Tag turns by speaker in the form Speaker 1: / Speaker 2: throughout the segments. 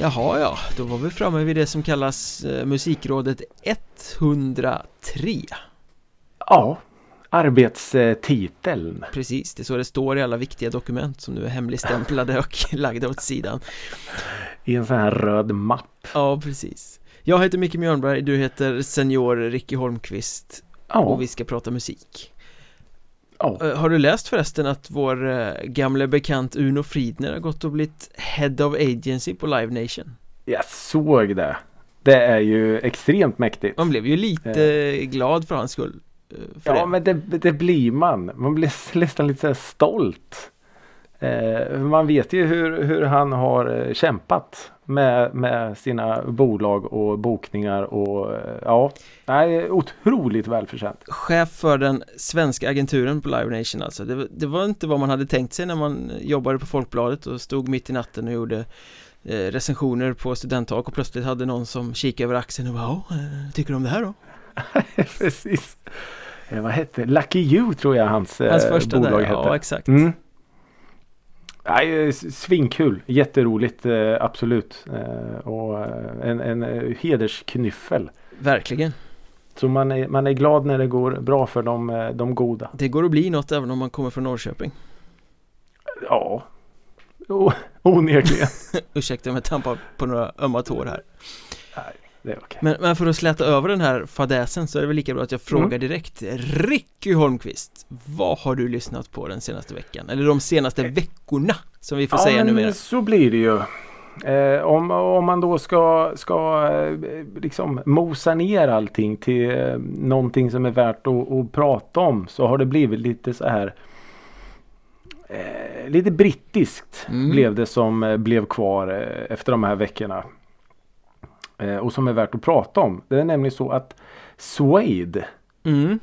Speaker 1: Jaha ja, då var vi framme vid det som kallas eh, Musikrådet 103
Speaker 2: Ja, arbetstiteln.
Speaker 1: Precis, det är så det står i alla viktiga dokument som nu är hemligstämplade och lagda åt sidan.
Speaker 2: I en sån här röd mapp.
Speaker 1: Ja, precis. Jag heter Micke Mjörnberg, du heter Senior Ricky Holmqvist
Speaker 2: Ja,
Speaker 1: och vi ska prata musik Eh, Har du läst förresten att vår eh, gamle bekant Uno Fridner har gått och blivit Head of Agency på Live Nation?
Speaker 2: jag såg det. Det är ju extremt mäktigt.
Speaker 1: Man blev ju lite glad för hans skull eh, för
Speaker 2: Ja
Speaker 1: det.
Speaker 2: men det, det blir man. Man blir nästan lite stolt. Eh, man vet ju hur, hur han har eh, kämpat med, med sina bolag och bokningar och eh, ja, nej, otroligt välförtjänt.
Speaker 1: Chef för den svenska agenturen på Live Nation alltså det, var- det var inte vad man hade tänkt sig när man jobbade på Folkbladet och stod mitt i natten och gjorde eh, recensioner på studenttak och plötsligt hade någon som kikade över axeln och bara "Ja, tycker du om det här då?
Speaker 2: Precis. Vad hette Lucky You tror jag hans,
Speaker 1: Hans första
Speaker 2: bolag
Speaker 1: där,
Speaker 2: hette.
Speaker 1: ja exakt
Speaker 2: Mm. Nej, svinkul, jätteroligt eh, absolut. Eh, och eh, en, en hedersknyffel.
Speaker 1: Verkligen
Speaker 2: Så man är, man är glad när det går bra för de, de goda.
Speaker 1: Det går att bli något även om man kommer från Norrköping
Speaker 2: Ja, o- onekligen.
Speaker 1: Ursäkta om jag tampar på några ömma tår här
Speaker 2: Det är okej.
Speaker 1: men, men för att släta över den här fadäsen så är det väl lika bra att jag frågar
Speaker 2: Mm.
Speaker 1: direkt Ricky Holmqvist Vad har du lyssnat på den senaste veckan? Eller de senaste veckorna Som vi får säga
Speaker 2: men
Speaker 1: numera
Speaker 2: så blir det ju. Eh, om, om man då ska, ska eh, liksom mosa ner allting till eh, någonting som är värt att, att prata om så har det blivit lite så här eh, Lite brittiskt
Speaker 1: Mm.
Speaker 2: blev det som eh, blev kvar eh, efter de här veckorna. Eh, och som är värt att prata om. Det är nämligen så att Suede
Speaker 1: Mm,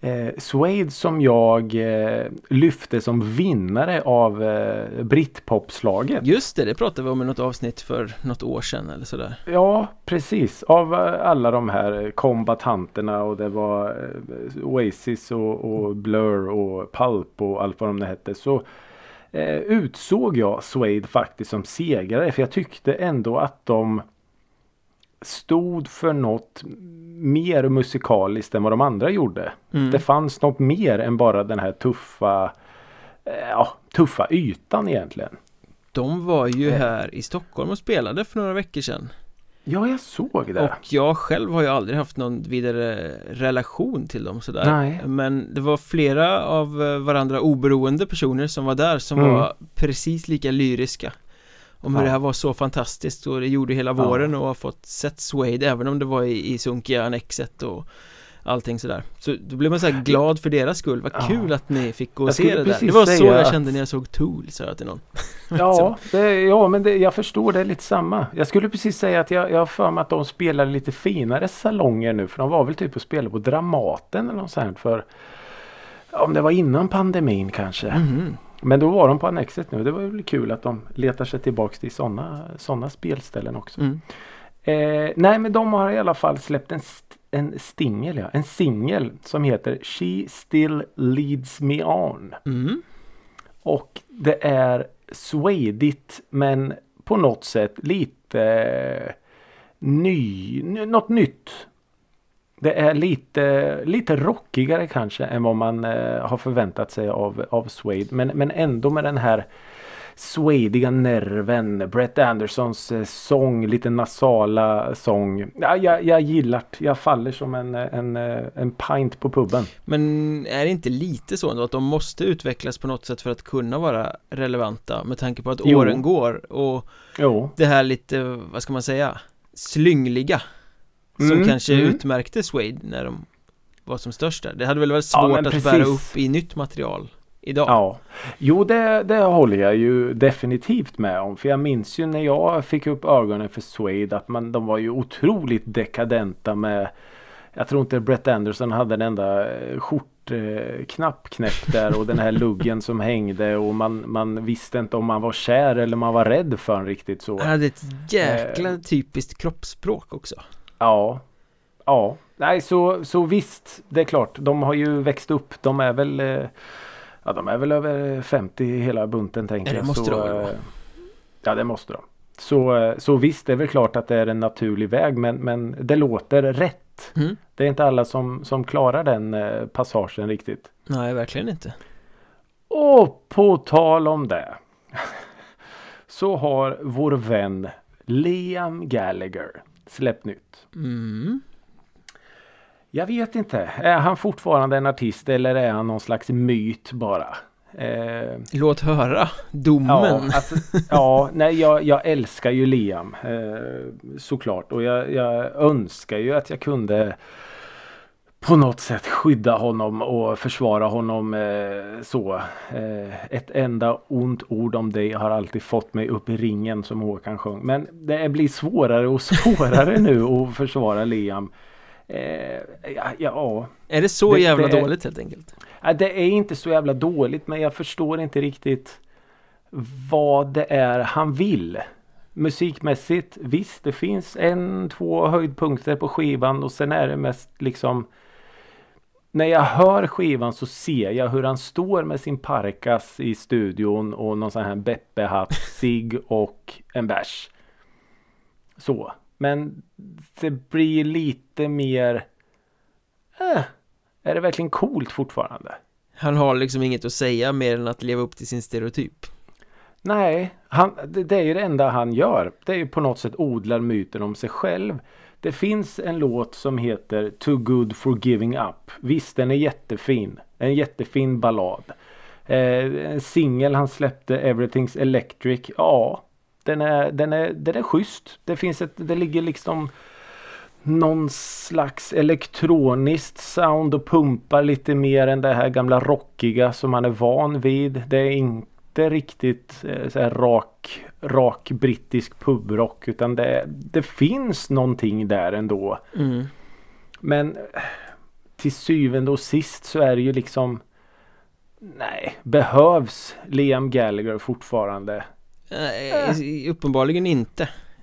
Speaker 2: Eh, Suede som jag eh, lyfte som vinnare av eh, Britpopslaget.
Speaker 1: just det, det pratade vi om i något avsnitt för något år sedan eller sådär
Speaker 2: Ja precis. Av eh, alla de här eh, kombatanterna och det var Oasis och, och Blur och Pulp och allt vad de hette. Så utsåg jag Suede faktiskt som segrare för jag tyckte ändå att de stod för något mer musikaliskt än vad de andra gjorde.
Speaker 1: mm.
Speaker 2: Det fanns något mer än bara den här tuffa eh, ja, tuffa ytan egentligen.
Speaker 1: De var ju
Speaker 2: Eh.
Speaker 1: här i Stockholm och spelade för några veckor sedan
Speaker 2: Ja, jag såg det.
Speaker 1: Och jag själv har ju aldrig haft någon vidare relation till dem sådär
Speaker 2: Nej.
Speaker 1: Men det var flera av eh, varandra oberoende personer som var där som
Speaker 2: Mm.
Speaker 1: var precis lika lyriska Om hur
Speaker 2: Ja.
Speaker 1: det här var så fantastiskt och det gjorde hela
Speaker 2: Ja.
Speaker 1: våren och har fått sett Suede även om det var i, i sunkiga annexet och allting sådär Så då blev man så glad för deras skull, vad
Speaker 2: Ja.
Speaker 1: kul att ni fick gå och se det där Det var så jag
Speaker 2: att-
Speaker 1: kände när jag såg Tool, sa jag till någon
Speaker 2: Ja, det, ja men det, jag förstår det lite samma. Jag skulle precis säga att jag, jag har för mig att de spelar lite finare salonger nu. För de var väl typ och spelade på Dramaten eller något sånt för om det var innan pandemin kanske.
Speaker 1: Mhm.
Speaker 2: Men då var de på Annexet nu. Det var väl kul att de letar sig tillbaks till sådana såna spelställen också.
Speaker 1: mm.
Speaker 2: Eh, nej men de har i alla fall släppt en, st- en stingel, ja. En singel som heter She Still Leads Me On.
Speaker 1: Mm.
Speaker 2: Och det är swedigt men på något sätt lite eh, ny, något nytt. Det är lite, lite rockigare kanske än vad man eh, har förväntat sig av, av Suede. Men, men ändå med den här swediga nerven. Brett Andersons eh, sång, lite nasala sång. Ja, jag, jag gillar det. Jag faller som en, en, eh, en pint på puben.
Speaker 1: Men är det inte lite så ändå att de måste utvecklas på något sätt för att kunna vara relevanta med tanke på att
Speaker 2: Jo.
Speaker 1: åren går och
Speaker 2: Jo.
Speaker 1: det här lite, vad ska man säga, slyngliga som
Speaker 2: Mm,
Speaker 1: kanske
Speaker 2: mm.
Speaker 1: utmärkte Suede när de var som störst där. Det hade väl varit
Speaker 2: Ja,
Speaker 1: svårt
Speaker 2: men
Speaker 1: att
Speaker 2: precis.
Speaker 1: bära upp i nytt material idag.
Speaker 2: Ja, jo det, det håller jag ju definitivt med om. För jag minns ju när jag fick upp ögonen för Suede att man, de var ju otroligt dekadenta med Jag tror inte Brett Anderson hade en enda eh, skjortknapp knäppt där och den här luggen som hängde och man, man visste inte om man var kär eller man var rädd för en riktigt så.
Speaker 1: Han hade ett jäkla
Speaker 2: Eh.
Speaker 1: typiskt kroppsspråk också.
Speaker 2: Ja. Ja. Nej så, så visst. Det är klart. De har ju växt upp. De är väl eh, Ja de är väl över 50 hela bunten tänker
Speaker 1: Ja, det
Speaker 2: jag.
Speaker 1: måste
Speaker 2: så,
Speaker 1: de vara.
Speaker 2: eh, Ja det måste de. Så, så visst, det är väl klart att det är en naturlig väg men, men det låter rätt.
Speaker 1: Mm.
Speaker 2: Det är inte alla som, som klarar den eh, passagen riktigt.
Speaker 1: Nej, verkligen inte.
Speaker 2: Och på tal om det. Så har vår vän Liam Gallagher släppt nytt.
Speaker 1: Mm.
Speaker 2: Jag vet inte. Är han fortfarande en artist eller är han någon slags myt bara? Eh,
Speaker 1: Låt höra domen.
Speaker 2: ja, alltså, ja nej, jag, jag älskar ju Liam eh, såklart och jag, jag önskar ju att jag kunde på något sätt skydda honom och försvara honom eh, så. Eh, ett enda ont ord om dig har alltid fått mig upp i ringen som Håkan sjöng. Men det blir svårare och svårare nu att försvara Liam. Eh, ja, ja,
Speaker 1: Är det så
Speaker 2: Det-
Speaker 1: jävla
Speaker 2: det är-
Speaker 1: dåligt helt enkelt?
Speaker 2: Det är inte så jävla dåligt men jag förstår inte riktigt vad det är han vill. Musikmässigt, visst det finns en, två höjdpunkter på skivan och sen är det mest liksom när jag hör skivan så ser jag hur han står med sin parkas i studion och någon sån här Beppe-hatt, cigg och en bärs. Så. Men det blir lite mer eh, är det verkligen coolt fortfarande?
Speaker 1: Han har liksom inget att säga mer än att leva upp till sin stereotyp.
Speaker 2: Nej, han, det, det är ju det enda han gör. Det är ju på något sätt odlar myten om sig själv. Det finns en låt som heter Too Good For Giving Up. Visst, den är jättefin. En jättefin ballad. Eh, en singel han släppte, Everything's Electric. Ja, den är, den är, den är schysst. Det finns ett, det ligger liksom någon slags elektroniskt sound och pumpar lite mer än det här gamla rockiga som man är van vid. Det är inte riktigt eh, så här rak, rak brittisk pubrock utan det, det finns någonting där ändå.
Speaker 1: Mm.
Speaker 2: Men eh, till syvende och sist så är det ju liksom Nej, behövs Liam Gallagher fortfarande?
Speaker 1: Nej, uppenbarligen inte.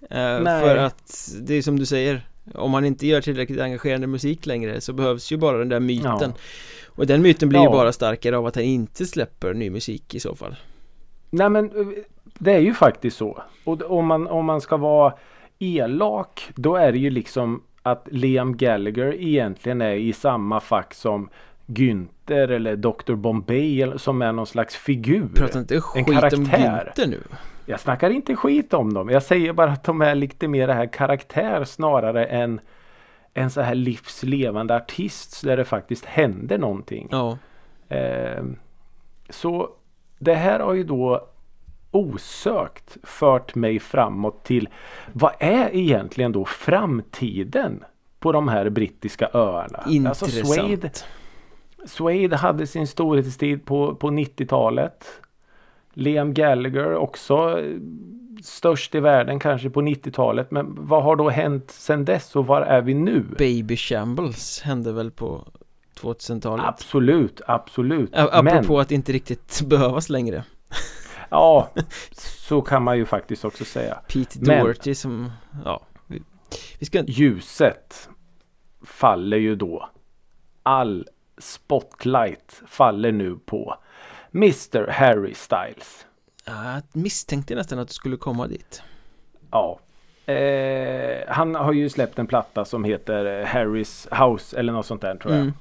Speaker 1: Eh,
Speaker 2: Nej.
Speaker 1: För att det är som du säger, om man inte gör tillräckligt engagerande musik längre så behövs ju bara den där myten.
Speaker 2: Ja.
Speaker 1: Och den myten blir
Speaker 2: Ja.
Speaker 1: ju bara starkare av att han inte släpper ny musik i så fall.
Speaker 2: Nej men eh, det är ju faktiskt så. Och om man, om man ska vara elak då är det ju liksom att Liam Gallagher egentligen är i samma fack som Günther eller Dr Bombay som är någon slags figur.
Speaker 1: Prata inte skit om
Speaker 2: karaktär.
Speaker 1: Günther nu.
Speaker 2: Jag snackar inte skit om dem. Jag säger bara att de är lite mer det här karaktär snarare än en så här livslevande artist där det faktiskt händer någonting.
Speaker 1: Ja,
Speaker 2: Eh, så det här har ju då osökt fört mig framåt till vad är egentligen då framtiden på de här brittiska öarna? Alltså
Speaker 1: intressant.
Speaker 2: Suede hade sin storhetstid på, på 90-talet. Liam Gallagher också störst i världen kanske på 90-talet. Men vad har då hänt sedan dess och var är vi nu?
Speaker 1: Baby Shambles hände väl på 2000-talet?
Speaker 2: Absolut, absolut.
Speaker 1: A- Apropå
Speaker 2: Men-
Speaker 1: att inte riktigt behövas längre.
Speaker 2: Ja, så kan man ju faktiskt också säga.
Speaker 1: Pete
Speaker 2: Men-
Speaker 1: Doherty som, ja, vi, vi ska
Speaker 2: Ljuset faller ju då. All spotlight faller nu på Mr Harry Styles.
Speaker 1: Jag misstänkte nästan att du skulle komma dit.
Speaker 2: Ja. Eh, han har ju släppt en platta som heter Harrys House eller något sånt där tror jag.
Speaker 1: Mm.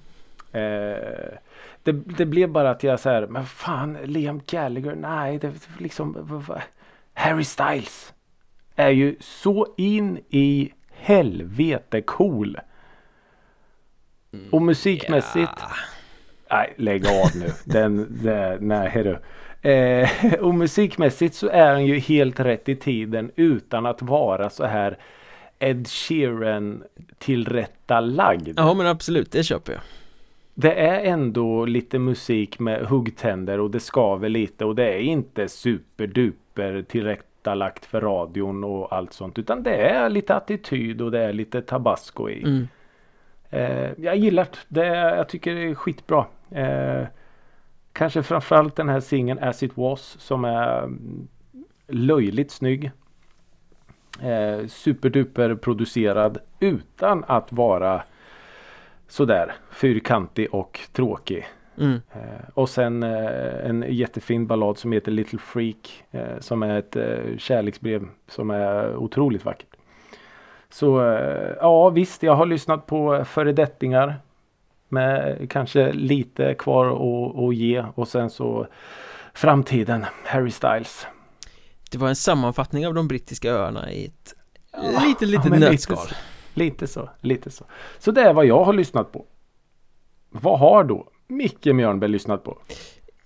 Speaker 2: Eh, det, det blev bara att jag säger men fan Liam Gallagher, nej det liksom Harry Styles är ju så in i helvete cool. Och musikmässigt,
Speaker 1: Ja.
Speaker 2: nej lägg av nu. Den, den, nej hörru. Eh, och musikmässigt så är han ju helt rätt i tiden utan att vara så här Ed Sheeran tillrättalagd.
Speaker 1: Ja men absolut, det köper jag.
Speaker 2: Det är ändå lite musik med huggtänder och det skaver lite och det är inte superduper tillrättalagt för radion och allt sånt utan det är lite attityd och det är lite tabasco i.
Speaker 1: Mm.
Speaker 2: Eh, jag gillar det. Jag tycker det är skitbra. Eh, kanske framförallt den här singeln As It Was som är mm, löjligt snygg. Eh, superduper producerad utan att vara sådär fyrkantig och tråkig.
Speaker 1: Mm.
Speaker 2: Eh, och sen eh, en jättefin ballad som heter Little Freak. Eh, som är ett eh, kärleksbrev som är otroligt vackert. Så eh, ja visst, jag har lyssnat på föredettingar. Med kanske lite kvar att, att ge och sen så framtiden, Harry Styles.
Speaker 1: Det var en sammanfattning av de brittiska öarna i ett
Speaker 2: Ja,
Speaker 1: litet, litet
Speaker 2: men
Speaker 1: nötskal.
Speaker 2: Lite, lite så, lite så. Så det är vad jag har lyssnat på. Vad har då Micke Mjörnberg lyssnat på?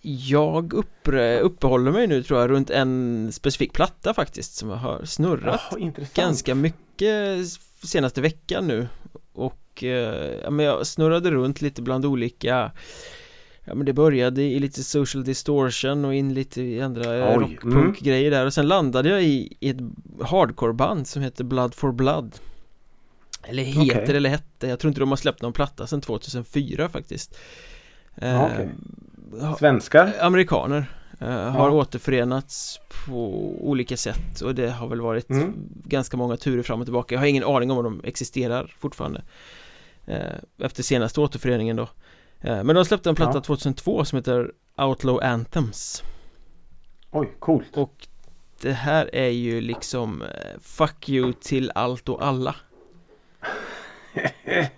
Speaker 1: Jag uppre, uppehåller mig nu tror jag runt en specifik platta faktiskt som jag har snurrat
Speaker 2: intressant.
Speaker 1: ganska mycket senaste veckan nu och eh, ja, men jag snurrade runt lite bland olika Ja men det började i lite social distortion och in lite i andra
Speaker 2: Oj, mm.
Speaker 1: rockpunk-grejer där och sen landade jag i, i ett hardcore-band som heter Blood for Blood Eller heter
Speaker 2: Okej.
Speaker 1: eller hette, jag tror inte de har släppt någon platta sedan 2004 faktiskt. Eh,
Speaker 2: Svenskar?
Speaker 1: Amerikaner eh, har
Speaker 2: Ja.
Speaker 1: återförenats på olika sätt och det har väl varit
Speaker 2: Mm.
Speaker 1: ganska många turer fram och tillbaka Jag har ingen aning om de existerar fortfarande eh, Efter senaste återföreningen då eh, Men de släppte en platta
Speaker 2: Ja.
Speaker 1: 2002 som heter Outlaw Anthems
Speaker 2: Oj, coolt.
Speaker 1: Och det här är ju liksom eh, Fuck you till allt och alla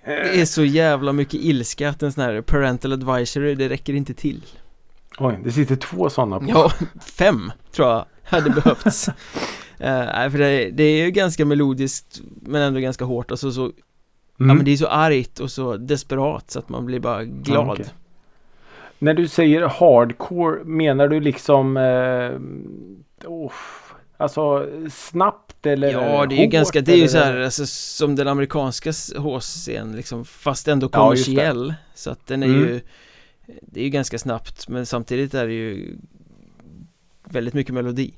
Speaker 1: Det är så jävla mycket ilska att en sån här parental advisory det räcker inte till
Speaker 2: Oj, det sitter två sådana på.
Speaker 1: Ja, fem tror jag hade behövts Eh, Nej för det, det är ju ganska melodiskt men ändå ganska hårt alltså så Ja
Speaker 2: Mm.
Speaker 1: men det är så argt och så desperat så att man blir bara glad
Speaker 2: Ja, okej. När du säger hardcore menar du liksom eh, oh, Alltså snabbt eller
Speaker 1: Ja det är ju ganska, det är ju
Speaker 2: eller?
Speaker 1: så här alltså, som den amerikanska HCn liksom fast ändå
Speaker 2: Ja,
Speaker 1: kommersiell Så att den är
Speaker 2: Mm.
Speaker 1: ju Det är ju ganska snabbt men samtidigt är det ju Väldigt mycket melodi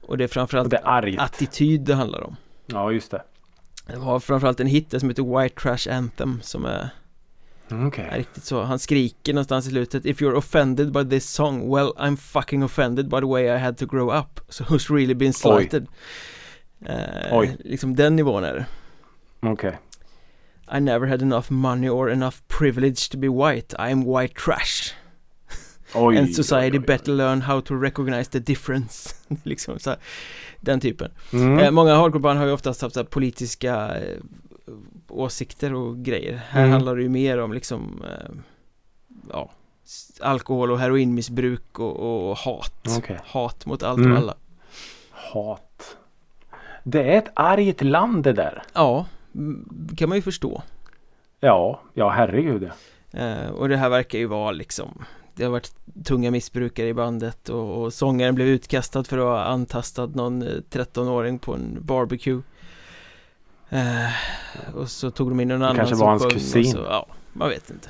Speaker 1: Och det är framförallt
Speaker 2: det är
Speaker 1: attityd det handlar om
Speaker 2: Ja just det.
Speaker 1: Det var framförallt en hit som heter White Trash Anthem som är
Speaker 2: Mm.
Speaker 1: Ja, riktigt så, han skriker någonstans i slutet If you're offended by this song Well I'm fucking offended by the way I had to grow up So who's really been slighted eh,
Speaker 2: Oj.
Speaker 1: Liksom den nivån är det
Speaker 2: Okej.
Speaker 1: I never had enough money or enough privilege to be white I'm white trash
Speaker 2: Oj.
Speaker 1: And society
Speaker 2: oj, oj.
Speaker 1: better learn how to recognize the difference Liksom så här, Den typen
Speaker 2: Mm.
Speaker 1: eh, Många hardcoreband har ju oftast haft så politiska eh, åsikter och grejer Här
Speaker 2: Mm.
Speaker 1: handlar det ju mer om liksom eh, Ja Alkohol och heroinmissbruk och, och, hat
Speaker 2: Okej.
Speaker 1: Hat mot allt
Speaker 2: Mm.
Speaker 1: och alla
Speaker 2: Hat. Det är ett argt land det där.
Speaker 1: Ja kan man ju förstå
Speaker 2: Ja, ja herregud
Speaker 1: eh, Och det här verkar ju vara liksom Det har varit tunga missbrukare i bandet och, och sångaren blev utkastad för att ha antastat någon eh, 13-åring på en barbecue eh, Och så tog de in någon annan
Speaker 2: kanske var hans kusin.
Speaker 1: Så, ja, man vet inte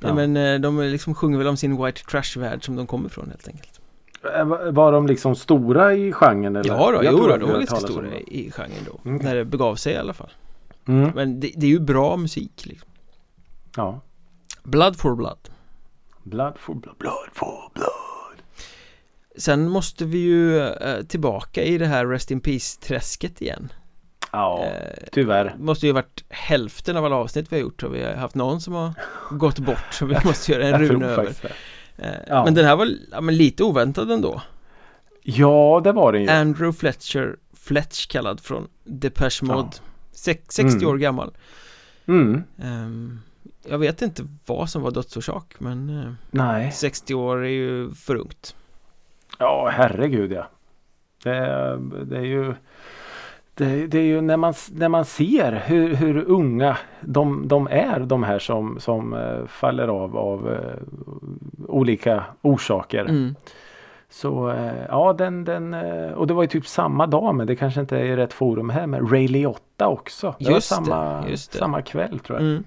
Speaker 2: Ja.
Speaker 1: Nej men eh, de liksom sjunger väl om sin white trash-värld som de kommer ifrån helt enkelt
Speaker 2: Eh, va- Var de liksom stora i genren eller?
Speaker 1: Ja då,
Speaker 2: Jag
Speaker 1: jo då, de var ganska stora i, genren då
Speaker 2: Okej.
Speaker 1: När det begav sig i alla fall
Speaker 2: Mm.
Speaker 1: Men det, det är ju bra musik liksom
Speaker 2: Ja.
Speaker 1: Blood for blood
Speaker 2: Blood for blood. Blood for blood.
Speaker 1: Sen måste vi ju eh, tillbaka i det här Rest in Peace-träsket igen
Speaker 2: Ja,
Speaker 1: eh,
Speaker 2: tyvärr.
Speaker 1: Måste ju varit hälften av alla avsnitt vi har gjort har vi haft någon som har gått bort så vi måste göra en runa över eh,
Speaker 2: Ja.
Speaker 1: Men den här var ja, lite oväntad ändå
Speaker 2: Ja, det var det ju.
Speaker 1: Andrew Fletcher Fletch kallad från Depeche Mode
Speaker 2: Ja.
Speaker 1: Sex- 60
Speaker 2: Mm.
Speaker 1: år gammal
Speaker 2: Mm.
Speaker 1: Ehm, Jag vet inte vad som var dödsorsak men eh,
Speaker 2: Nej.
Speaker 1: 60 år är ju för ungt
Speaker 2: Ja, herregud ja. Det, det är ju det, det är ju när man, när man ser hur, hur unga de, de är de här som, som eh, faller av av eh, olika orsaker.
Speaker 1: mm.
Speaker 2: Så eh, ja den, den och det var ju typ samma dag men det kanske inte är i rätt forum här med Ray Liotta också. Det
Speaker 1: Just
Speaker 2: var samma,
Speaker 1: det.
Speaker 2: samma kväll tror jag.
Speaker 1: Mm.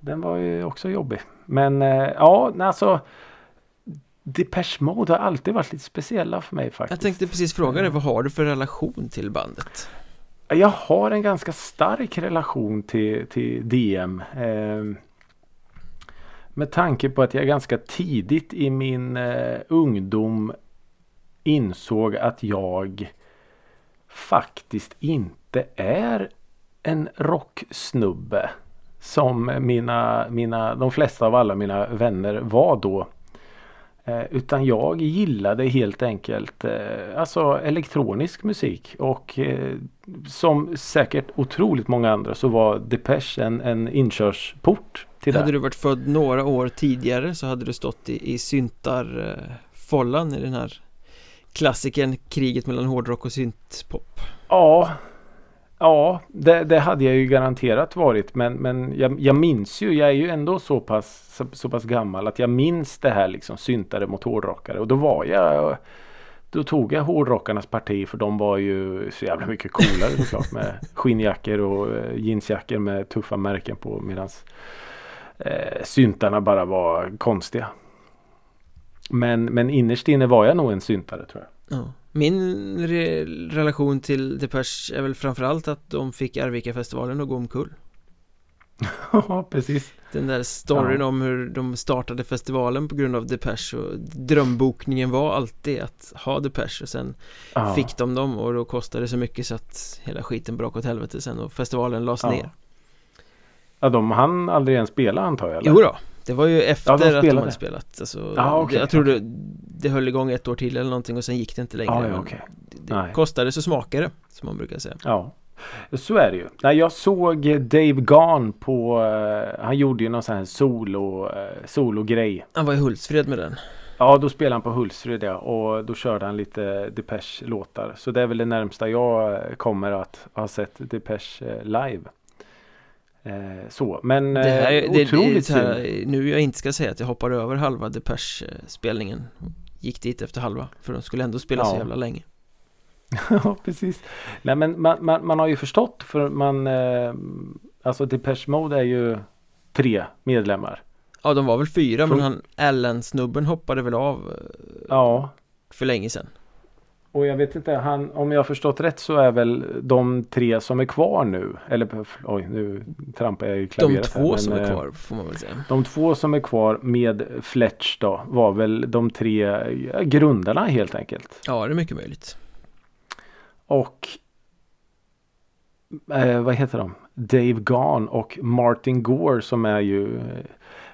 Speaker 2: Den var ju också jobbig. Men ja alltså Depeche Mode har alltid varit lite speciella för mig faktiskt.
Speaker 1: Jag tänkte precis fråga dig, vad har du för relation till bandet?
Speaker 2: Jag har en ganska stark relation till, till DM. Eh, med tanke på att jag ganska tidigt i min eh, ungdom insåg att jag faktiskt inte är en rocksnubbe. som mina, mina, de flesta av alla mina vänner var då. Eh, utan jag gillade helt enkelt eh, alltså elektronisk musik och eh, som säkert otroligt många andra så var Depeche en, en inkörsport till
Speaker 1: Hade
Speaker 2: det.
Speaker 1: du varit född några år tidigare så hade du stått i, i syntarfållan i den här klassikern Kriget mellan hårdrock och syntpop.
Speaker 2: Ja, ja det, det hade jag ju garanterat varit men, men jag, jag minns ju, jag är ju ändå så pass, så, så pass gammal att jag minns det här liksom syntare mot hårdrockare och då var jag då tog jag hårdrockarnas parti för de var ju så jävla mycket coolare såklart med skinnjackor och eh, jeansjackor med tuffa märken på medans eh, syntarna bara var konstiga. Men, men innerst inne var jag nog en syntare tror jag.
Speaker 1: Ja. Min re relation till Depeche är väl framförallt att de fick Arvika-festivalen att gå omkull.
Speaker 2: Ja, precis.
Speaker 1: Den där storyn
Speaker 2: Ja.
Speaker 1: om hur de startade festivalen på grund av Depeche och drömbokningen var alltid att ha Depeche och sen
Speaker 2: Ja.
Speaker 1: fick de dem och då kostade det så mycket så att hela skiten brak åt helvete sen och festivalen lades
Speaker 2: Ja.
Speaker 1: ner.
Speaker 2: Ja, de hann aldrig ens spela antar jag? Eller?
Speaker 1: Jo då, det var ju efter
Speaker 2: Ja, de
Speaker 1: att de hade spelat. Alltså,
Speaker 2: Ja, okej,
Speaker 1: jag tror det, det höll igång ett år till eller någonting och sen gick det inte längre.
Speaker 2: Ja, ja, okej.
Speaker 1: Det, det kostade så smakade som man brukar säga.
Speaker 2: Ja, så är det ju. Nej, jag såg Dave Gahn på, eh, han gjorde ju någon sån här solo, eh, solo-grej.
Speaker 1: Han var i Hultsfred med den.
Speaker 2: Ja, då spelade han på Hultsfred ja, och då körde han lite Depeche-låtar. Så det är väl det närmsta jag eh, kommer att ha sett Depeche live. Eh, så, men
Speaker 1: Det här,
Speaker 2: eh,
Speaker 1: är- det, det,
Speaker 2: otroligt
Speaker 1: så här. Nu jag inte ska säga att jag hoppar över halva Depeche-spelningen Gick dit efter halva För de skulle ändå spela så
Speaker 2: Ja.
Speaker 1: jävla länge
Speaker 2: ja, precis. Nej, men man, man, man har ju förstått för man, eh, alltså Depeche Mode är ju tre medlemmar.
Speaker 1: Ja de var väl fyra men
Speaker 2: Från-
Speaker 1: han Allen-snubben hoppade väl av eh,
Speaker 2: Ja,
Speaker 1: för länge sedan
Speaker 2: Och jag vet inte, han, om jag har förstått rätt så är väl de tre som är kvar nu. Eller oj, nu trampar jag i
Speaker 1: De
Speaker 2: klaveret.
Speaker 1: två
Speaker 2: här,
Speaker 1: som är
Speaker 2: eh,
Speaker 1: kvar får man väl säga
Speaker 2: De två som är kvar med Fletch då var väl de tre ja, grundarna helt enkelt.
Speaker 1: Ja det är mycket möjligt
Speaker 2: Och eh, vad heter de? Dave Gahn och Martin Gore som är ju eh,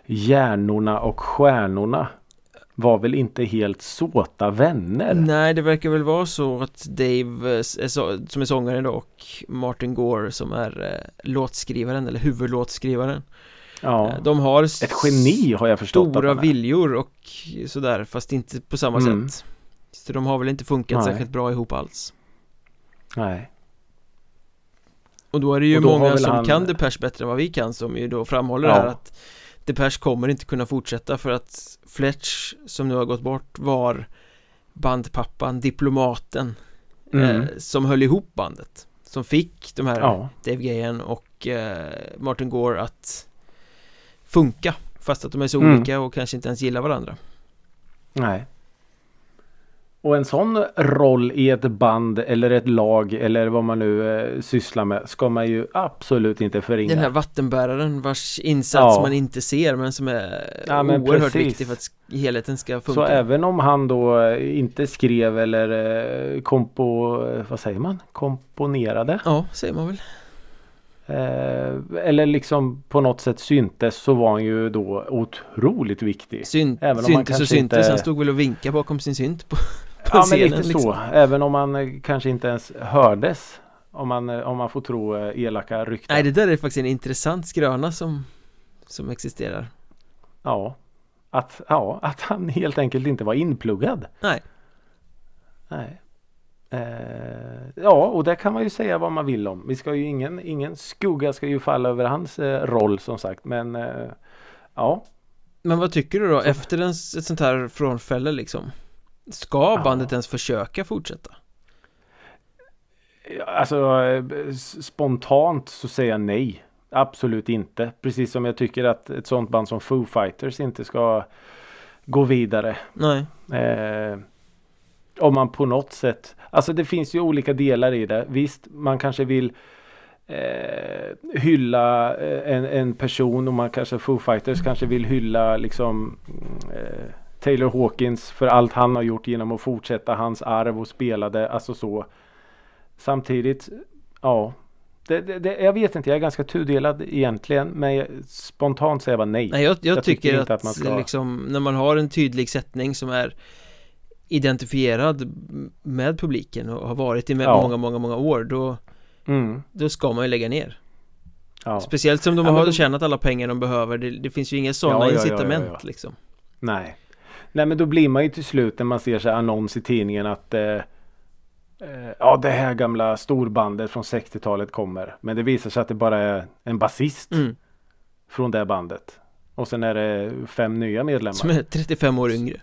Speaker 2: hjärnorna och stjärnorna. Var väl inte helt såta vänner.
Speaker 1: Nej det verkar väl vara så att Dave eh, som är sångaren och Martin Gore som är eh, låtskrivaren eller huvudlåtskrivaren
Speaker 2: Ja.
Speaker 1: Eh, De har
Speaker 2: Ett geni har jag förstått.
Speaker 1: stora viljor och sådär fast inte på samma
Speaker 2: Mm.
Speaker 1: sätt Så de har väl inte funkat
Speaker 2: Nej.
Speaker 1: särskilt bra ihop alls
Speaker 2: Nej.
Speaker 1: Och då är det ju många som
Speaker 2: han-
Speaker 1: kan Depeche bättre än vad vi kan som ju då framhåller
Speaker 2: Ja.
Speaker 1: det här att Depeche kommer inte kunna fortsätta för att Fletch som nu har gått bort var bandpappan, diplomaten
Speaker 2: Mm.
Speaker 1: eh, som höll ihop bandet som fick de här
Speaker 2: Ja.
Speaker 1: Dave Gahan och eh, Martin Gore att funka fast att de är så
Speaker 2: Mm.
Speaker 1: olika och kanske inte ens gillar varandra
Speaker 2: Nej. Och en sån roll i ett band eller ett lag eller vad man nu eh, sysslar med ska man ju absolut inte förringa.
Speaker 1: Den här vattenbäraren vars insats
Speaker 2: Ja.
Speaker 1: man inte ser men som är
Speaker 2: Ja, men
Speaker 1: oerhört
Speaker 2: precis.
Speaker 1: viktig för att helheten ska funka
Speaker 2: Så även om han då eh, inte skrev eller eh, kompo, eh, vad säger man? komponerade
Speaker 1: Ja, säger man väl
Speaker 2: eh, eller liksom på något sätt syntes så var han ju då otroligt viktig.
Speaker 1: Syn
Speaker 2: Även
Speaker 1: syntes och syntes,
Speaker 2: inte-
Speaker 1: han stod väl och vinkade bakom sin synt på, på
Speaker 2: Ja men
Speaker 1: scenen
Speaker 2: lite
Speaker 1: liksom.
Speaker 2: så. Även om man eh, kanske inte ens hördes. Om man, eh, om man får tro eh, elaka rykten.
Speaker 1: Nej det där är faktiskt en intressant skröna som Som existerar
Speaker 2: Ja. Att, ja, att han helt enkelt inte var inpluggad.
Speaker 1: Nej
Speaker 2: Nej. Eh, ja, och det kan man ju säga vad man vill om. Vi ska ju ingen, ingen skugga ska ju falla över hans eh, roll som sagt. Men eh, ja.
Speaker 1: Men vad tycker du då efter en, ett sånt här frånfälle liksom? Ska bandet ens försöka fortsätta?
Speaker 2: Alltså spontant så säger jag nej. Absolut inte. Precis som jag tycker att ett sånt band som Foo Fighters inte ska gå vidare.
Speaker 1: Nej
Speaker 2: Eh, om man på något sätt. Alltså det finns ju olika delar i det. Visst, man kanske vill eh, hylla eh, en, en person och man kanske Foo Fighters kanske vill hylla liksom eh, Taylor Hawkins för allt han har gjort genom att fortsätta hans arv och spela det. Alltså så. Samtidigt, ja. Det, det, det, jag vet inte, jag är ganska tudelad egentligen. Men jag, spontant säger jag bara nej.
Speaker 1: Nej, jag, jag,
Speaker 2: Jag
Speaker 1: tycker,
Speaker 2: tycker
Speaker 1: att,
Speaker 2: inte att man ska-
Speaker 1: liksom, när man har en tydlig sättning som är identifierad med publiken och har varit i med
Speaker 2: Ja.
Speaker 1: många, många, många år då,
Speaker 2: Mm,
Speaker 1: då ska man ju lägga ner
Speaker 2: ja.
Speaker 1: Speciellt som de
Speaker 2: Ja,
Speaker 1: har
Speaker 2: de-
Speaker 1: tjänat alla pengar de behöver Det, det finns ju inga sådana incitament liksom
Speaker 2: Nej. Nej men då blir man ju till slut när man ser så annons i tidningen att eh, eh, Ja det här gamla storbandet från 60-talet kommer. Men det visar sig att det bara är en basist
Speaker 1: mm.
Speaker 2: från det bandet. Och sen är det fem nya medlemmar.
Speaker 1: Som är 35 år yngre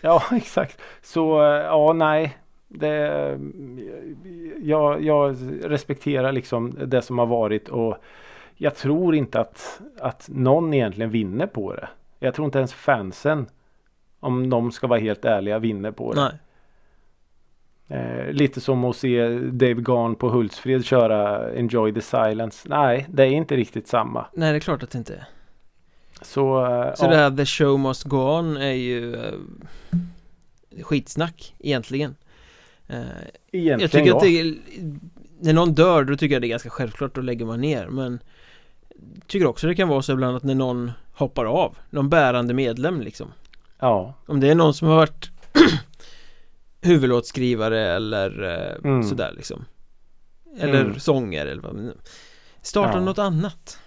Speaker 2: Ja exakt. Så eh, ja nej. Det, jag, jag respekterar liksom det som har varit och jag tror inte att, att någon egentligen vinner på det. Jag tror inte ens fansen om de ska vara helt ärliga vinner på det.
Speaker 1: Nej,
Speaker 2: Eh, lite som att se Dave Garn på Hultsfred köra Enjoy the Silence. Nej, det är inte riktigt samma.
Speaker 1: nej det är klart att det inte är
Speaker 2: Så, eh,
Speaker 1: Så
Speaker 2: ja,
Speaker 1: det här The show must go on är ju eh, skitsnack egentligen eh,
Speaker 2: egentligen
Speaker 1: Jag tycker
Speaker 2: ja.
Speaker 1: att det är, När någon dör då tycker jag det är ganska självklart Då lägger man ner men Tycker också det kan vara så ibland att när någon hoppar av Någon bärande medlem liksom
Speaker 2: Ja,
Speaker 1: Om det är någon som har varit Huvudlåtskrivare eller eh,
Speaker 2: Mm.
Speaker 1: sådär liksom Eller
Speaker 2: Mm.
Speaker 1: sångare eller vad Starta
Speaker 2: Ja.
Speaker 1: något annat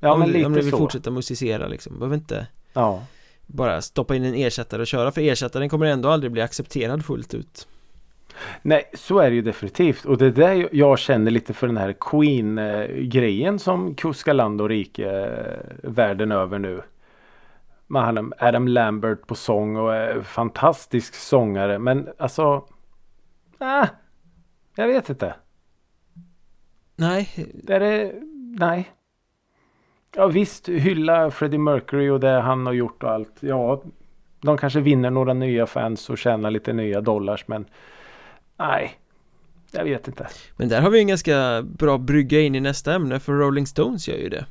Speaker 2: ja
Speaker 1: om,
Speaker 2: men lite
Speaker 1: om du vill
Speaker 2: så.
Speaker 1: fortsätta musicera liksom Behöver inte
Speaker 2: Ja.
Speaker 1: bara stoppa in en ersättare och köra För ersättaren kommer ändå aldrig bli accepterad fullt ut
Speaker 2: Nej, så är det ju definitivt. Och det är där jag känner lite för den här Queen-grejen som kuskar land och rike eh, världen över nu. Med Adam Lambert på sång och är fantastisk sångare. Men alltså... Äh, jag vet inte.
Speaker 1: Nej,
Speaker 2: Det är det... Nej. Ja visst, hylla Freddie Mercury och det han har gjort och allt. Ja, de kanske vinner några nya fans och tjänar lite nya dollars men... Nej. Jag vet inte.
Speaker 1: Men där har vi en ganska bra brygga in i nästa ämne för Rolling Stones gör ju det